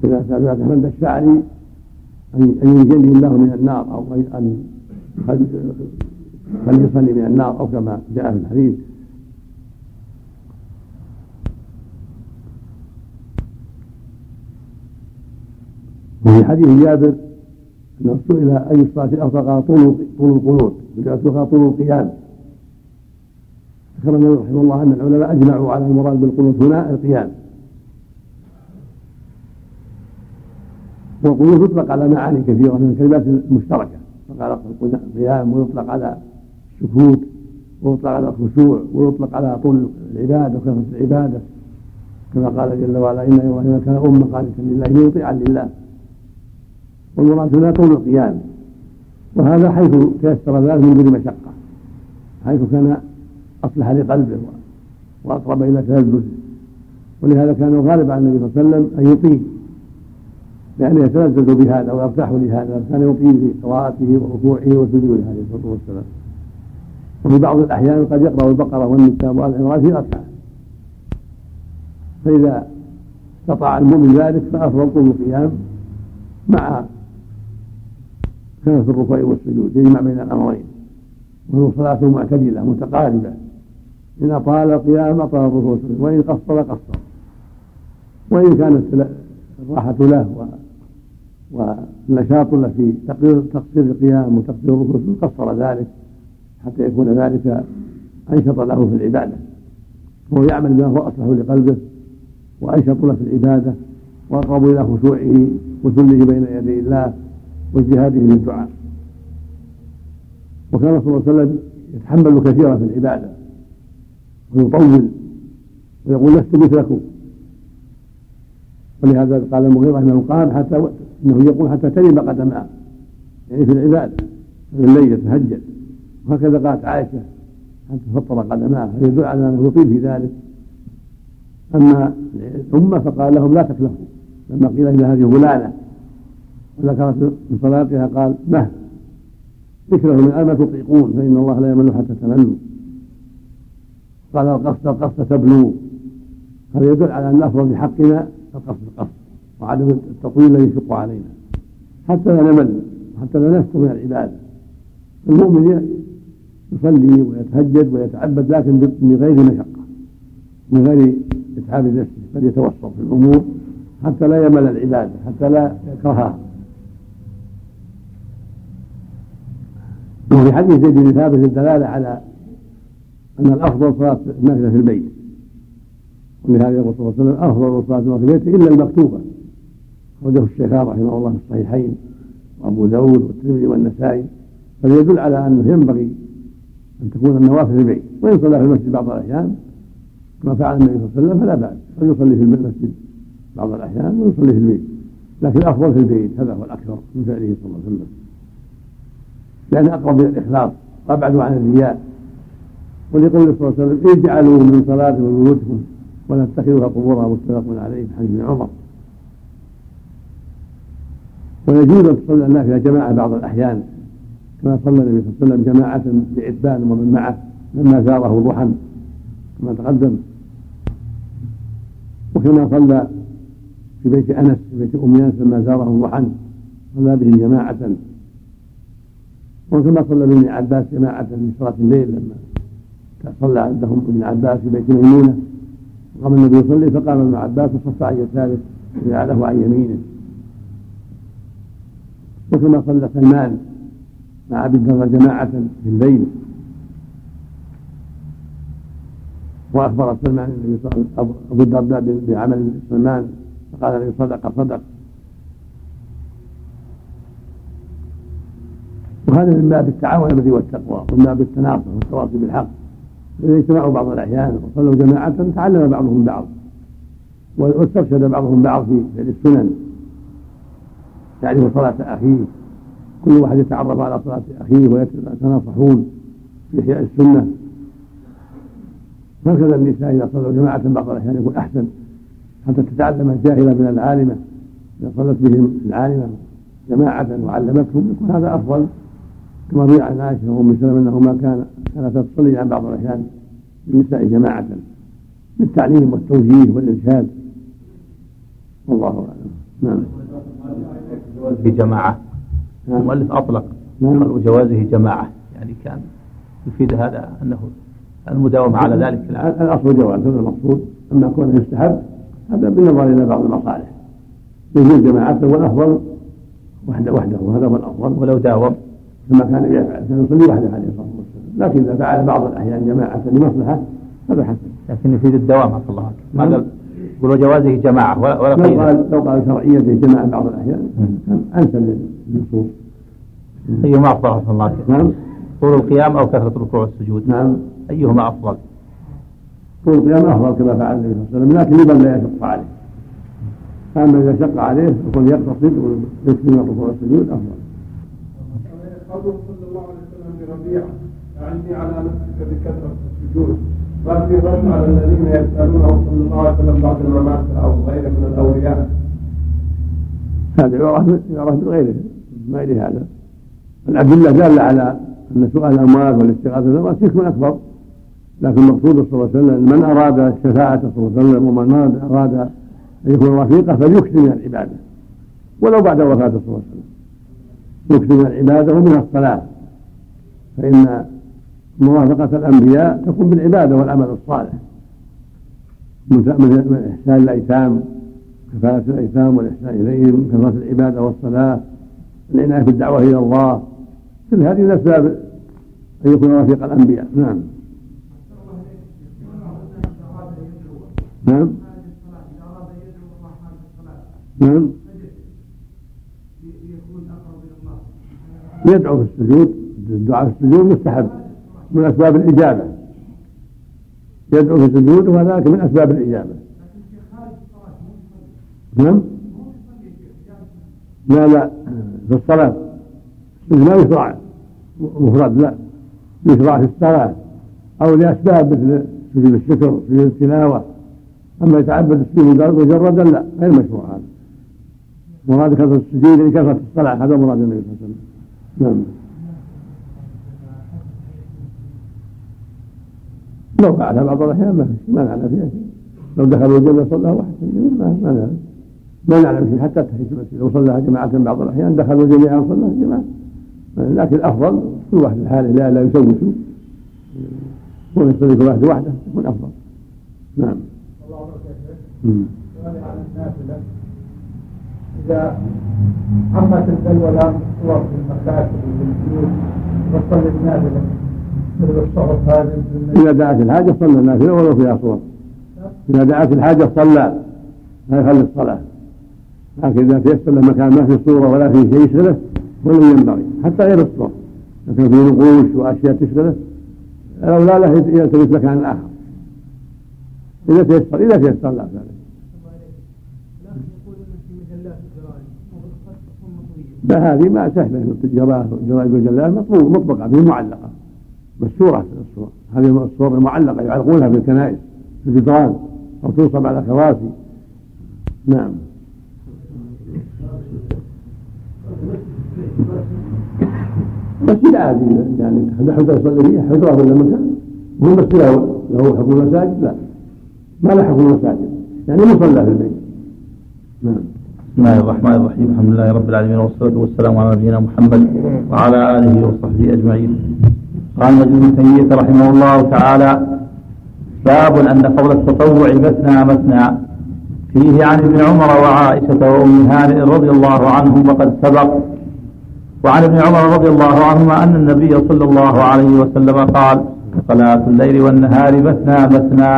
إذا سألت من اشفع لي أن ينجني الله من النار أو أن خلصني من النار أو كما جاء في الحديث. وفي حديث جابر سئل أي الصلاه افضل طول طول القنوت وجعلتها طول القيام. ذكر النبي رحمه الله أن العلماء أجمعوا على المراد بالقنوت هنا القيام. والقنوت يطلق على معاني كثيرة من الكلمات المشتركة يطلق على القيام ويطلق على السكوت ويطلق على الخشوع ويطلق على طول العبادة وكثرة العبادة. كما قال جل وعلا إن إبراهيم كان أمة قانتا لله مطيعا لله. والمراد هنا طول القيام. وهذا حيث تيسر ذلك من دون مشقة. حيث كان أصلح لقلبه وأقرب إلى تلذذه ولهذا كان الغالب على النبي صلى الله عليه وسلم أن يطيل. لأنه يتلذذ بهذا ويرتاح لهذا كان يطيل في قراءته وركوعه وسجوده عليه الصلاة والسلام. وفي بعض الأحيان قد يقرأ البقرة والنساء والعمران في ركعة فإذا استطاع المؤمن ذلك فأفضل طول القيام مع كان في الركوع والسجود يجمع بين الأمرين. وهو صلاة معتدلة متقاربة. إن أطال القيام أطال الركوع والسجود وإن قصر قصر. وإن كانت الراحة له والنشاط له في تقصير القيام وتقصير الركوع قصر ذلك حتى يكون ذلك أنشط له في العبادة. وهو يعمل بما هو أصلح لقلبه وأنشط له في العبادة وأقرب إلى خشوعه وذله بين يدي الله واجتهاده للدعاء وكان صلى الله عليه وسلم يتحمل كثيرا في العبادة ويطول ويقول لست مثلكم. ولهذا قال المغيرة انه قام حتى إنه يقول حتى تلم قدماه. يعني في العبادة. في الليل يتهجد. وهكذا قالت عائشة حتى تفطر قدماه. فيدل على أنه يطيل في ذلك. أما الامه فقال لهم لا تكلفوا. لما قيل ان هذه غلالة وذكرت من صلاتها قال مه ذكره من ما تطيقون فإن الله لا يمل حتى تملوا قال القصد القصد تبلو. هذا يدل على أن الأفضل بحقنا القصد القصد وعدم التطويل الذي يشق علينا. حتى لا نمل حتى لا نفتر من العبادة. المؤمن يصلي ويتهجد ويتعبد لكن بغير مشقة من غير إتعاب نفسه بل يتوسط في الأمور حتى لا يمل العبادة حتى لا يكرهها. حديث زيد بن ثابت الدلالة على أن الأفضل صلاة النافلة في البيت. ولهذا يقول صلى الله عليه وسلم أفضل صلاة في البيت إلا المكتوبة. أخرجه الشيخان رحمه الله في الصحيحين وأبو داود والترمذي والنسائي. فليدل على أنه ينبغي أن تكون النوافل في البيت. وإن صلى في المسجد بعض الأحيان كما فعل النبي صلى الله عليه وسلم فلا بأس. فليصلي في المسجد بعض الأحيان ويصلي في البيت. لكن الأفضل في البيت هذا هو الأكثر من فعله صلى الله عليه وسلم. لأنه أقرب إلى الإخلاص وأبعد عن الرياء. ولقوله صلى الله عليه وسلم اجعلوا من صلاة بيوتكم ولا تتخذوها قبورا متفق عليه في حديث عمر. ويجوز أن تصلي النافله جماعة بعض الأحيان كما صلى النبي صلى الله عليه وسلم جماعة بعتبان ومن معه لما زاره ضحى كما تقدم. وكما صلى في بيت أنس في بيت أم انس لما زاره ضحى صلى بهم جماعة. وكما صلى بابن عباس جماعة في صلاة الليل لما صلى عندهم ابن عباس في بيت ميمونة. وقام النبي يصلي فقام ابن عباس وصف عن يساره وجعله عن يمينه. وكما صلى سلمان مع أبي الدرداء جماعة في الليل. وأخبر سلمان أبو الدرداء بعمل سلمان فقال الذي صدق صدق. وهذا من باب التعاون الذي والتقوى ومن باب التناصر والتواصي بالحق. إذا اجتمعوا بعض الأحيان وصلوا جماعة تعلم بعضهم بعض واسترشد بعضهم بعض في فعل السنن. يعرف صلاة أخيه. كل واحد يتعرف على صلاة أخيه ويتناصحون في إحياء السنة. هكذا النساء إذا صلوا جماعة بعض الأحيان يكون أحسن. حتى تتعلم الجاهلة من العالمة. إذا صلت بهم العالمة جماعة وعلمتهم يكون هذا أفضل. كما روي عن عائشة وأم سلمة أنه ما كان كانت تصلي عن بعض الأحيان النساء جماعة للتعليم والتوجيه والإرشاد. والله أعلم. نعم. في جماعة. نعم. المؤلف أطلق نعم. وجوازه جماعة. يعني كان يفيد هذا أنه المداومة على ذلك. الأصل جواز هذا المقصود. أما كونه يستحب هذا بالنظر إلى بعض المصالح. يجوز جماعته والأفضل وحده وحده وهذا هو الأفضل. ولو داوم. كما كان يفعل كان يصلي وحده عليه الصلاة والسلام لكن إذا فعل بعض الأحيان جماعة لمصلحة هذا حسن. لكن يفيد الدوام عفى الله ما قال يقول جوازه جماعة ولا لو قال لو قال شرعية جماعة بعض الأحيان كان أنسب للنصوص أيهما أفضل عفى الله نعم. طول القيام أو كثرة الركوع والسجود؟ نعم. أيهما أفضل؟ طول القيام أفضل كما فعل النبي صلى الله عليه وسلم لكن لمن لا يشق عليه. أما إذا شق عليه يكون يقتصد ويكفي من الركوع والسجود أفضل. قوله صلى الله عليه وسلم لربيعه أعني على نفسك بكثرة السجود. قال في رد على الذين يسألونه صلى الله عليه وسلم بعد الممات أو غيره من الأولياء. هذا يعرف يعرف بغيره ما غير هذا. الأدلة دالة على أن سؤال الأموات والاستغاثة بالأموات يكون أكبر. لكن المقصود صلى الله عليه وسلم من أراد الشفاعة صلى الله عليه وسلم ومن أراد أن يكون رفيقه فليكثر من العبادة. ولو بعد وفاته صلى الله عليه وسلم. يكثر من العبادة ومنها الصلاة. فإن موافقة الأنبياء تكون بالعبادة والعمل الصالح. من إحسان الأيتام كفالة الأيتام والإحسان إليهم كثرة العبادة والصلاة العناية بالدعوة إلى الله. كل هذه من أسباب أن يكون رفيق الأنبياء. نعم. نعم. نعم. يدعو في السجود الدعاء في السجود مستحب من أسباب الإجابة. يدعو في السجود وذلك من أسباب الإجابة. نعم؟ لا لا في الصلاة. ما يشرع مفرد لا. يشرع في الصلاة أو لأسباب مثل سجود الشكر سجود التلاوة. أما يتعبد السجود مجردا لا غير مشروع هذا. مراد كثرة السجود لكثرة الصلاة هذا مراد النبي صلى الله عليه وسلم. نعم. لو فعلها بعض الأحيان ما ما نعلم فيها شيء. لو دخلوا الجنة صلى واحد ما ما نعلم. ما نعلم شيء حتى تحية لو صلى جماعة بعض الأحيان دخلوا جميعا صلى جماعة. لكن الأفضل كل واحد لحاله لا لا يسوسوا ويصلي كل واحد وحده يكون أفضل. نعم. إذا عمت البلوى الصور في المكاتب وفي البيوت وصلي النافلة إذا دعت الحاجة صلى النافلة ولو فيها صور. إذا دعت الحاجة صلى لا يخلي الصلاة. لكن إذا تيسر له مكان ما فيه صورة ولا فيه شيء يشغله ولم ينبغي. حتى غير الصور. لكن فيه نقوش وأشياء تشغله لو لا له يلتمس مكان آخر. إذا تيسر إذا تيسر لا. ذلك لا هذه ما سهلة الجرائد والجلال مطبوع مطبقة به معلقة. مستورة الصور هذه الصور المعلقة يعلقونها في الكنائس في الجدران أو تنصب على كراسي. نعم. مسجد عادي يعني حجرة يصلي فيها حجرة ولا مكان مو مسجد له حكم المساجد؟ لا. ما له حكم المساجد. يعني مصلى في البيت. نعم. بسم الله الرحمن الرحيم. الحمد لله رب العالمين والصلاة والسلام على نبينا محمد وعلى آله وصحبه أجمعين. قال مجد بن تيمية رحمه الله تعالى باب أن فضل التطوع مثنى مثنى. فيه عن ابن عمر وعائشة وأم هانئ رضي الله عنهم وقد سبق. وعن ابن عمر رضي الله عنهما أن النبي صلى الله عليه وسلم قال صلاة الليل والنهار مثنى مثنى.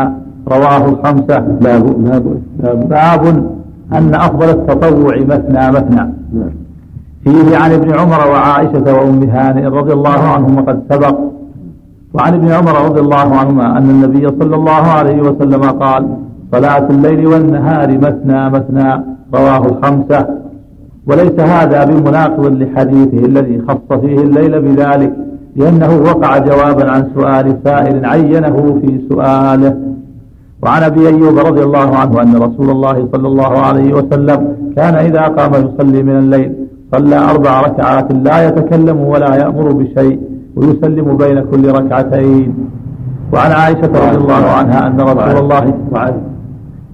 رواه الخمسة. باب باب, باب أن أفضل التطوع مثنى مثنى. فيه عن ابن عمر وعائشة وأم هانئ رضي الله عنهم وقد سبق. وعن ابن عمر رضي الله عنهما أن النبي صلى الله عليه وسلم قال صلاة الليل والنهار مثنى مثنى. رواه الخمسة وليس هذا بمناقض لحديثه الذي خص فيه الليل بذلك لأنه وقع جوابا عن سؤال سائل عينه في سؤاله. وعن أبي أيوب رضي الله عنه أن رسول الله صلى الله عليه وسلم كان إذا قام يصلي من الليل صلى أربع ركعات لا يتكلم ولا يأمر بشيء ويسلم بين كل ركعتين. وعن عائشة رضي الله عنها أن رسول الله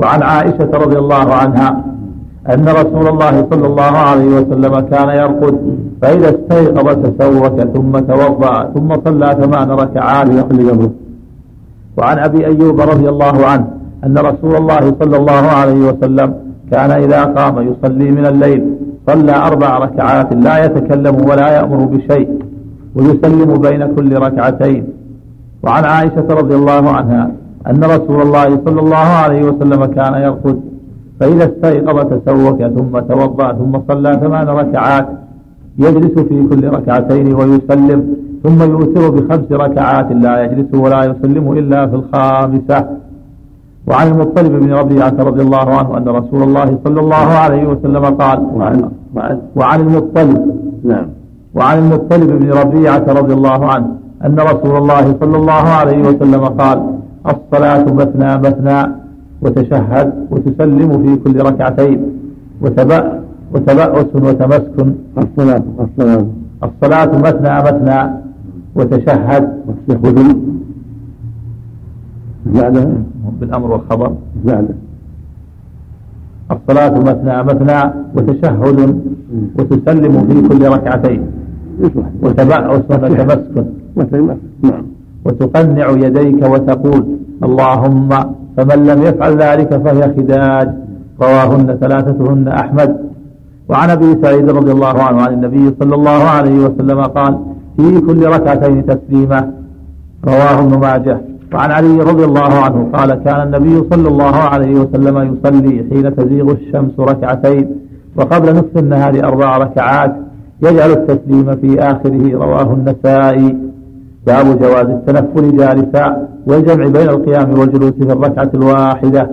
وعن عائشة رضي الله عنها أن رسول الله صلى الله عليه وسلم كان يرقد فإذا استيقظ تسوك ثم توضأ ثم صلى ثمان ركعات وعن أبي أيوب رضي الله عنه أن رسول الله صلى الله عليه وسلم كان إذا قام يصلي من الليل صلى أربع ركعات لا يتكلم ولا يأمر بشيء ويسلم بين كل ركعتين. وعن عائشة رضي الله عنها أن رسول الله صلى الله عليه وسلم كان يرقد فإذا استيقظ تسوك ثم توضأ ثم صلى ثمان ركعات يجلس في كل ركعتين ويسلم. ثم يوتر بخمس ركعات لا يجلس ولا يسلم إلا في الخامسة. وعن المطلب بن ربيعة رضي الله عنه أن رسول الله صلى الله عليه وسلم قال وعن, وعن, وعن المطلب. نعم. وعن المطلب بن ربيعة رضي الله عنه أن رسول الله صلى الله عليه وسلم قال الصلاة مثنى مثنى وتشهد وتسلم في كل ركعتين وتبأ وتبأس وتمسكن. الصلاة الصلاة. الصلاة مثنى مثنى. وتشهد والتشهد بعدها بالأمر والخبر. بعده الصلاة مثنى مثنى وتشهد وتسلم في كل ركعتين. وتبعث وتمسكن نعم وتقنع يديك وتقول اللهم فمن لم يفعل ذلك فهي خداج. رواهن ثلاثتهن أحمد. وعن أبي سعيد رضي الله عنه عن النبي صلى الله عليه وسلم قال في كل ركعتين تسليمة. رواه ابن ماجه. وعن علي رضي الله عنه قال كان النبي صلى الله عليه وسلم يصلي حين تزيغ الشمس ركعتين وقبل نصف النهار أربع ركعات يجعل التسليم في آخره. رواه النسائي. باب جواز التنفل جالسا والجمع بين القيام والجلوس في الركعة الواحدة.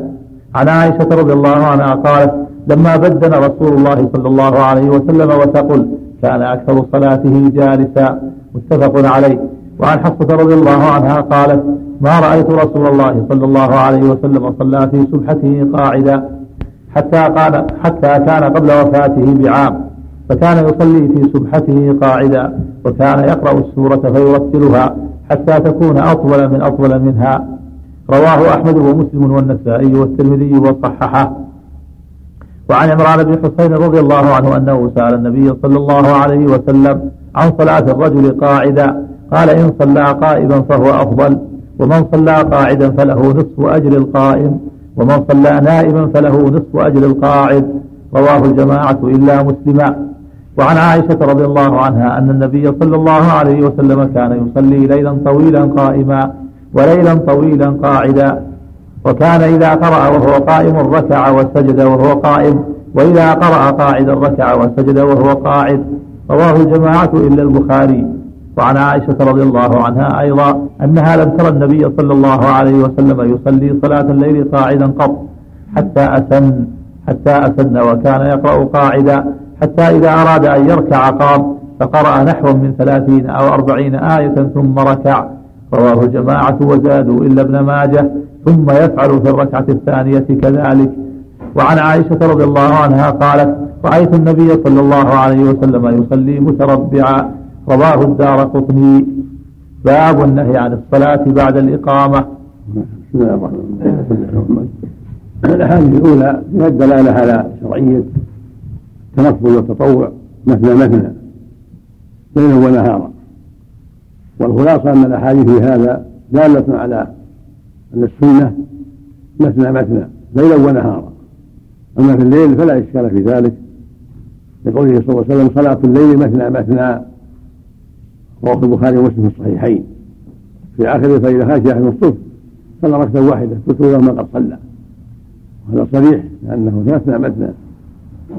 عن عائشة رضي الله عنها قالت لما بدن رسول الله صلى الله عليه وسلم وتقل كان أكثر صلاته جالسا. متفق عليه. وعن حفصة رضي الله عنها قالت ما رأيت رسول الله صلى الله عليه وسلم صلى في سبحته قاعدا حتى قال حتى كان قبل وفاته بعام فكان يصلي في سبحته قاعدا وكان يقرأ السورة فيرتلها حتى تكون أطول من أطول منها. رواه أحمد ومسلم والنسائي والترمذي وصححه. وعن عمران بن حسين رضي الله عنه أنه سأل النبي صلى الله عليه وسلم عن صلاة الرجل قاعدا قال إن صلى قائما فهو أفضل ومن صلى قاعدا فله نصف أجر القائم ومن صلى نائما فله نصف أجر القاعد. رواه الجماعة إلا مسلما وعن عائشة رضي الله عنها أن النبي صلى الله عليه وسلم كان يصلي ليلا طويلا قائما وليلا طويلا قاعدا. وكان إذا قرأ وهو قائم ركع وسجد وهو قائم وإذا قرأ قاعدا ركع وسجد وهو قاعد. رواه الجماعة إلا البخاري. وعن عائشة رضي الله عنها أيضا أنها لم ترى النبي صلى الله عليه وسلم يصلي صلاة الليل قاعدا قط حتى أسن حتى أسن وكان يقرأ قاعدا حتى إذا أراد أن يركع قام فقرأ نحو من ثلاثين أو أربعين آية ثم ركع. رواه الجماعة وزادوا إلا ابن ماجه. ثم يفعل في الركعة الثانية كذلك. وعن عائشة رضي الله عنها قالت رأيت النبي صلى الله عليه وسلم يصلي متربعا رواه الدار قطني. باب النهي عن الصلاة بعد الإقامة. بسم الله الرحمن الرحيم الأحاديث الأولى فيها الدلالة على شرعية التنفل والتطوع مثنى مثنى ليلا ونهارا. والخلاصة أن الأحاديث في هذا دالة على أن السنة مثنى مثنى ليلا ونهارا. أما في الليل فلا إشكال في ذلك. لقوله صلى الله عليه وسلم صلاة الليل مثنى مثنى. رواه البخاري ومسلم في الصحيحين. في آخره فإذا خشي أحد الصف صلى ركعة واحدة كتب له ما قد صلى. وهذا صريح لأنه مثنى مثنى.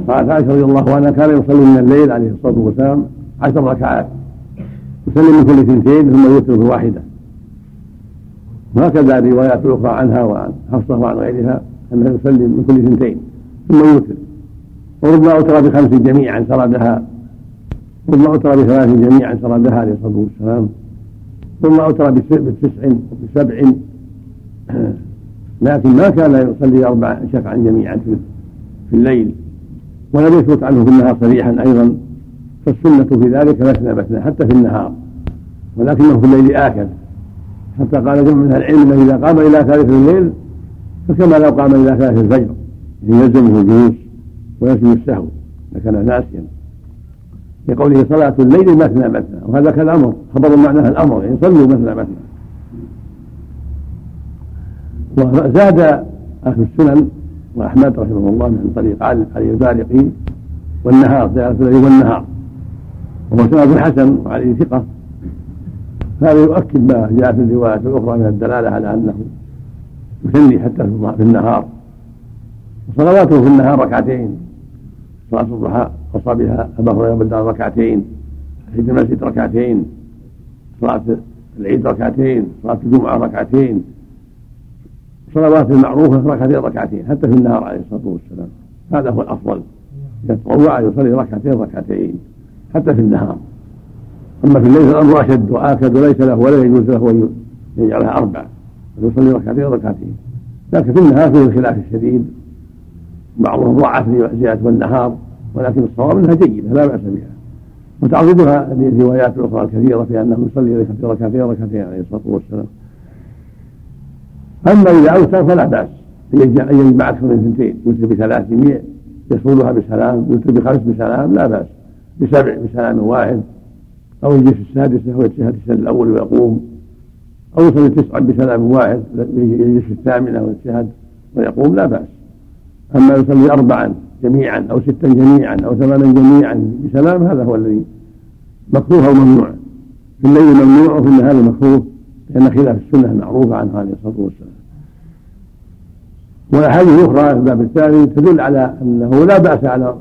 قالت عائشة رضي الله عنها كان يصلي من الليل عليه الصلاة والسلام عشر ركعات. يسلم من كل اثنتين ثم يوتر في واحدة. وهكذا الروايات الأخرى عنها وعن حفصة وعن غيرها أنه يسلم من كل اثنتين ثم يوتر. وربما أوتر بخمس جميعا سردها ثم أوتر بثلاث جميعا سردها عليه الصلاة والسلام. ثم أوتر بتسع وبسبع لكن ما كان يصلي أربع شفعا جميعا في الليل. ولم يثبت عنه في النهار صريحا أيضا. فالسنة في ذلك مثنى مثنى حتى في النهار. ولكنه في الليل آكد حتى قال جمع من العلم انه إذا قام إلى ثالث الليل فكما لو قام إلى ثالث الفجر يلزمه الجلوس ويسجد السهو اذا كان ناسيا لقوله صلاة الليل مثنى مثنى وهذا كالأمر خبر معناه الأمر يعني صلوا مثنى مثنى. وزاد أهل السنن وأحمد رحمه الله من طريق علي البارقي والنهار زيادة الليل والنهار. وهو سند حسن وعليه ثقة. هذا يؤكد ما جاء في الروايات الأخرى من الدلالة على أنه يصلي حتى في النهار. وصلواته في النهار ركعتين. صلاة الضحى خص بها أبا هريرة بالدار ركعتين. عيد المسجد ركعتين. صلاة العيد ركعتين. صلاة الجمعة ركعتين. صلوات المعروفة ركعتين ركعتين حتى في النهار عليه الصلاة والسلام. هذا هو الأفضل. إذا تطوع يصلي ركعتين ركعتين حتى في النهار. أما في الليل فالأمر أشد وآكد وليس له ولا يجوز له أن يجعلها أربع. ويصلي ركعتين ركعتين. لكن في النهار فيه الخلاف الشديد. بعضهم ضعف زيادة والنهار ولكن الصواب إنها جيدة لا بأس بها. وتعرضها الروايات الاخرى الكثيره في أنه يصلي ركعتين ركعتين عليه الصلاة والسلام. أما إذا أوتر فلا بأس. أن يجمع أكثر من اثنتين. يوتر بثلاث يصولها بسلام يوتر بخمس بسلام لا بأس. بسبع بسلام واحد أو يجلس السادسة ويتشهد الشهد الأول ويقوم. أو يصلي تسعا بسلام واحد يجلس الثامنة ويتشهد ويقوم لا بأس. أما يصلي أربعا جميعا أو ستا جميعا أو ثمانا جميعا بسلام هذا هو الذي مكروه أو ممنوع. في الليل ممنوع وفي النهار مكروه لأن خلاف السنة المعروفة عنه عليه الصلاة والسلام. والأحاديث الأخرى في الباب الثاني تدل على أنه لا بأس على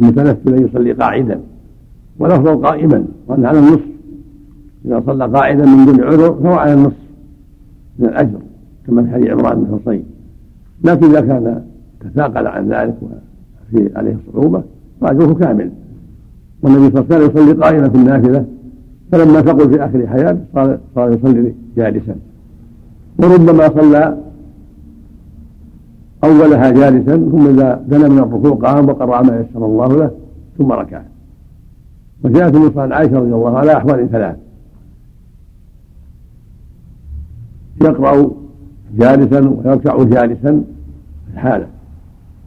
المتنفل أن يصلي قاعدا. والأفضل قائما وأن على النصف. إذا صلى قاعدا من دون عذر فهو على النصف من الأجر كما في حديث عمران بن حصين. لكن إذا كان تثاقل عن ذلك وفي عليه صعوبة فأجره كامل. والنبي صلى الله عليه وسلم يصلي قائما في النافلة فلما ثقل في آخر حياته صار صار يصلي جالسا. وربما صلى أولها جالسا ثم إذا دنا من الركوع قام وقرأ ما يسر الله له ثم ركع. وجاءت النص عن عائشة رضي الله عنها على أحوال ثلاث. يقرأ جالسا ويركع جالسا في الحالة.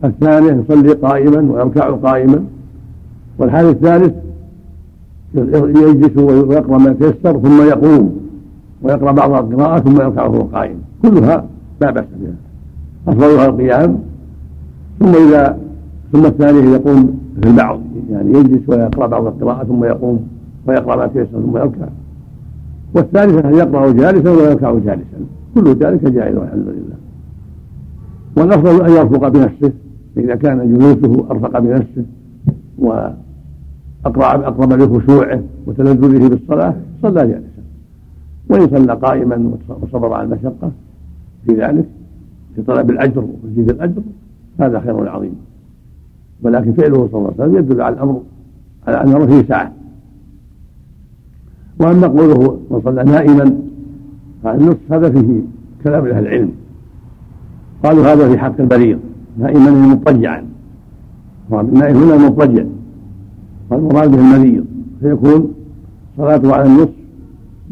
الثانية يصلي قائما ويركع قائما. والحال الثالث يجلس ويقرأ ما تيسر ثم يقوم ويقرأ بعض القراءة ثم يركع وهو قائم. كلها لا بأس بها. أفضلها القيام. ثم إذا ثم الثانية يقوم في البعض يعني يجلس ويقرأ بعض القراءة ثم يقوم ويقرأ ما تيسر ثم يركع. والثالثة أن يقرأ جالسا ويركع جالسا. كل ذلك جائز والحمد لله. والأفضل أن يرفق بنفسه إذا كان جلوسه أرفق بنفسه وأقرب أقرب لخشوعه وتلذذه بالصلاة صلى جالسا. وإن صلى قائما وصبر على المشقة في ذلك في طلب الأجر وتزيد الأجر هذا خير عظيم. ولكن فعله صلى الله عليه وسلم يدل على الأمر على أنه فيه سعة وأما قوله من صلى نائما فالنصف هذا فيه كلام أهل العلم. قالوا هذا في حق المريض نائما مضطجعا. النائم هنا مضطجع. والمراد به المريض. فيكون صلاته على النصف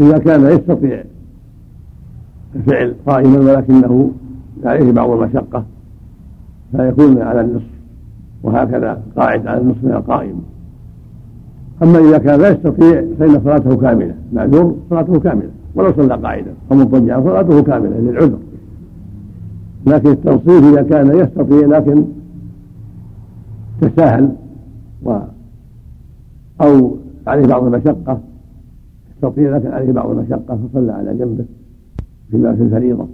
إذا كان يستطيع الفعل قائما ولكنه عليه بعض المشقة فيكون على النصف وهكذا قاعد على النصف من القائم. أما إذا كان لا يستطيع فإن صلاته كاملة. معذور صلاته كاملة. ولو صلى قاعدا. أو مضطجعا صلاته كاملة للعذر. لكن التنصيف إذا كان يستطيع لكن تساهل. و أو عليه بعض المشقة. يستطيع لكن عليه بعض المشقة فصلى على جنبه فيما في الفريضة.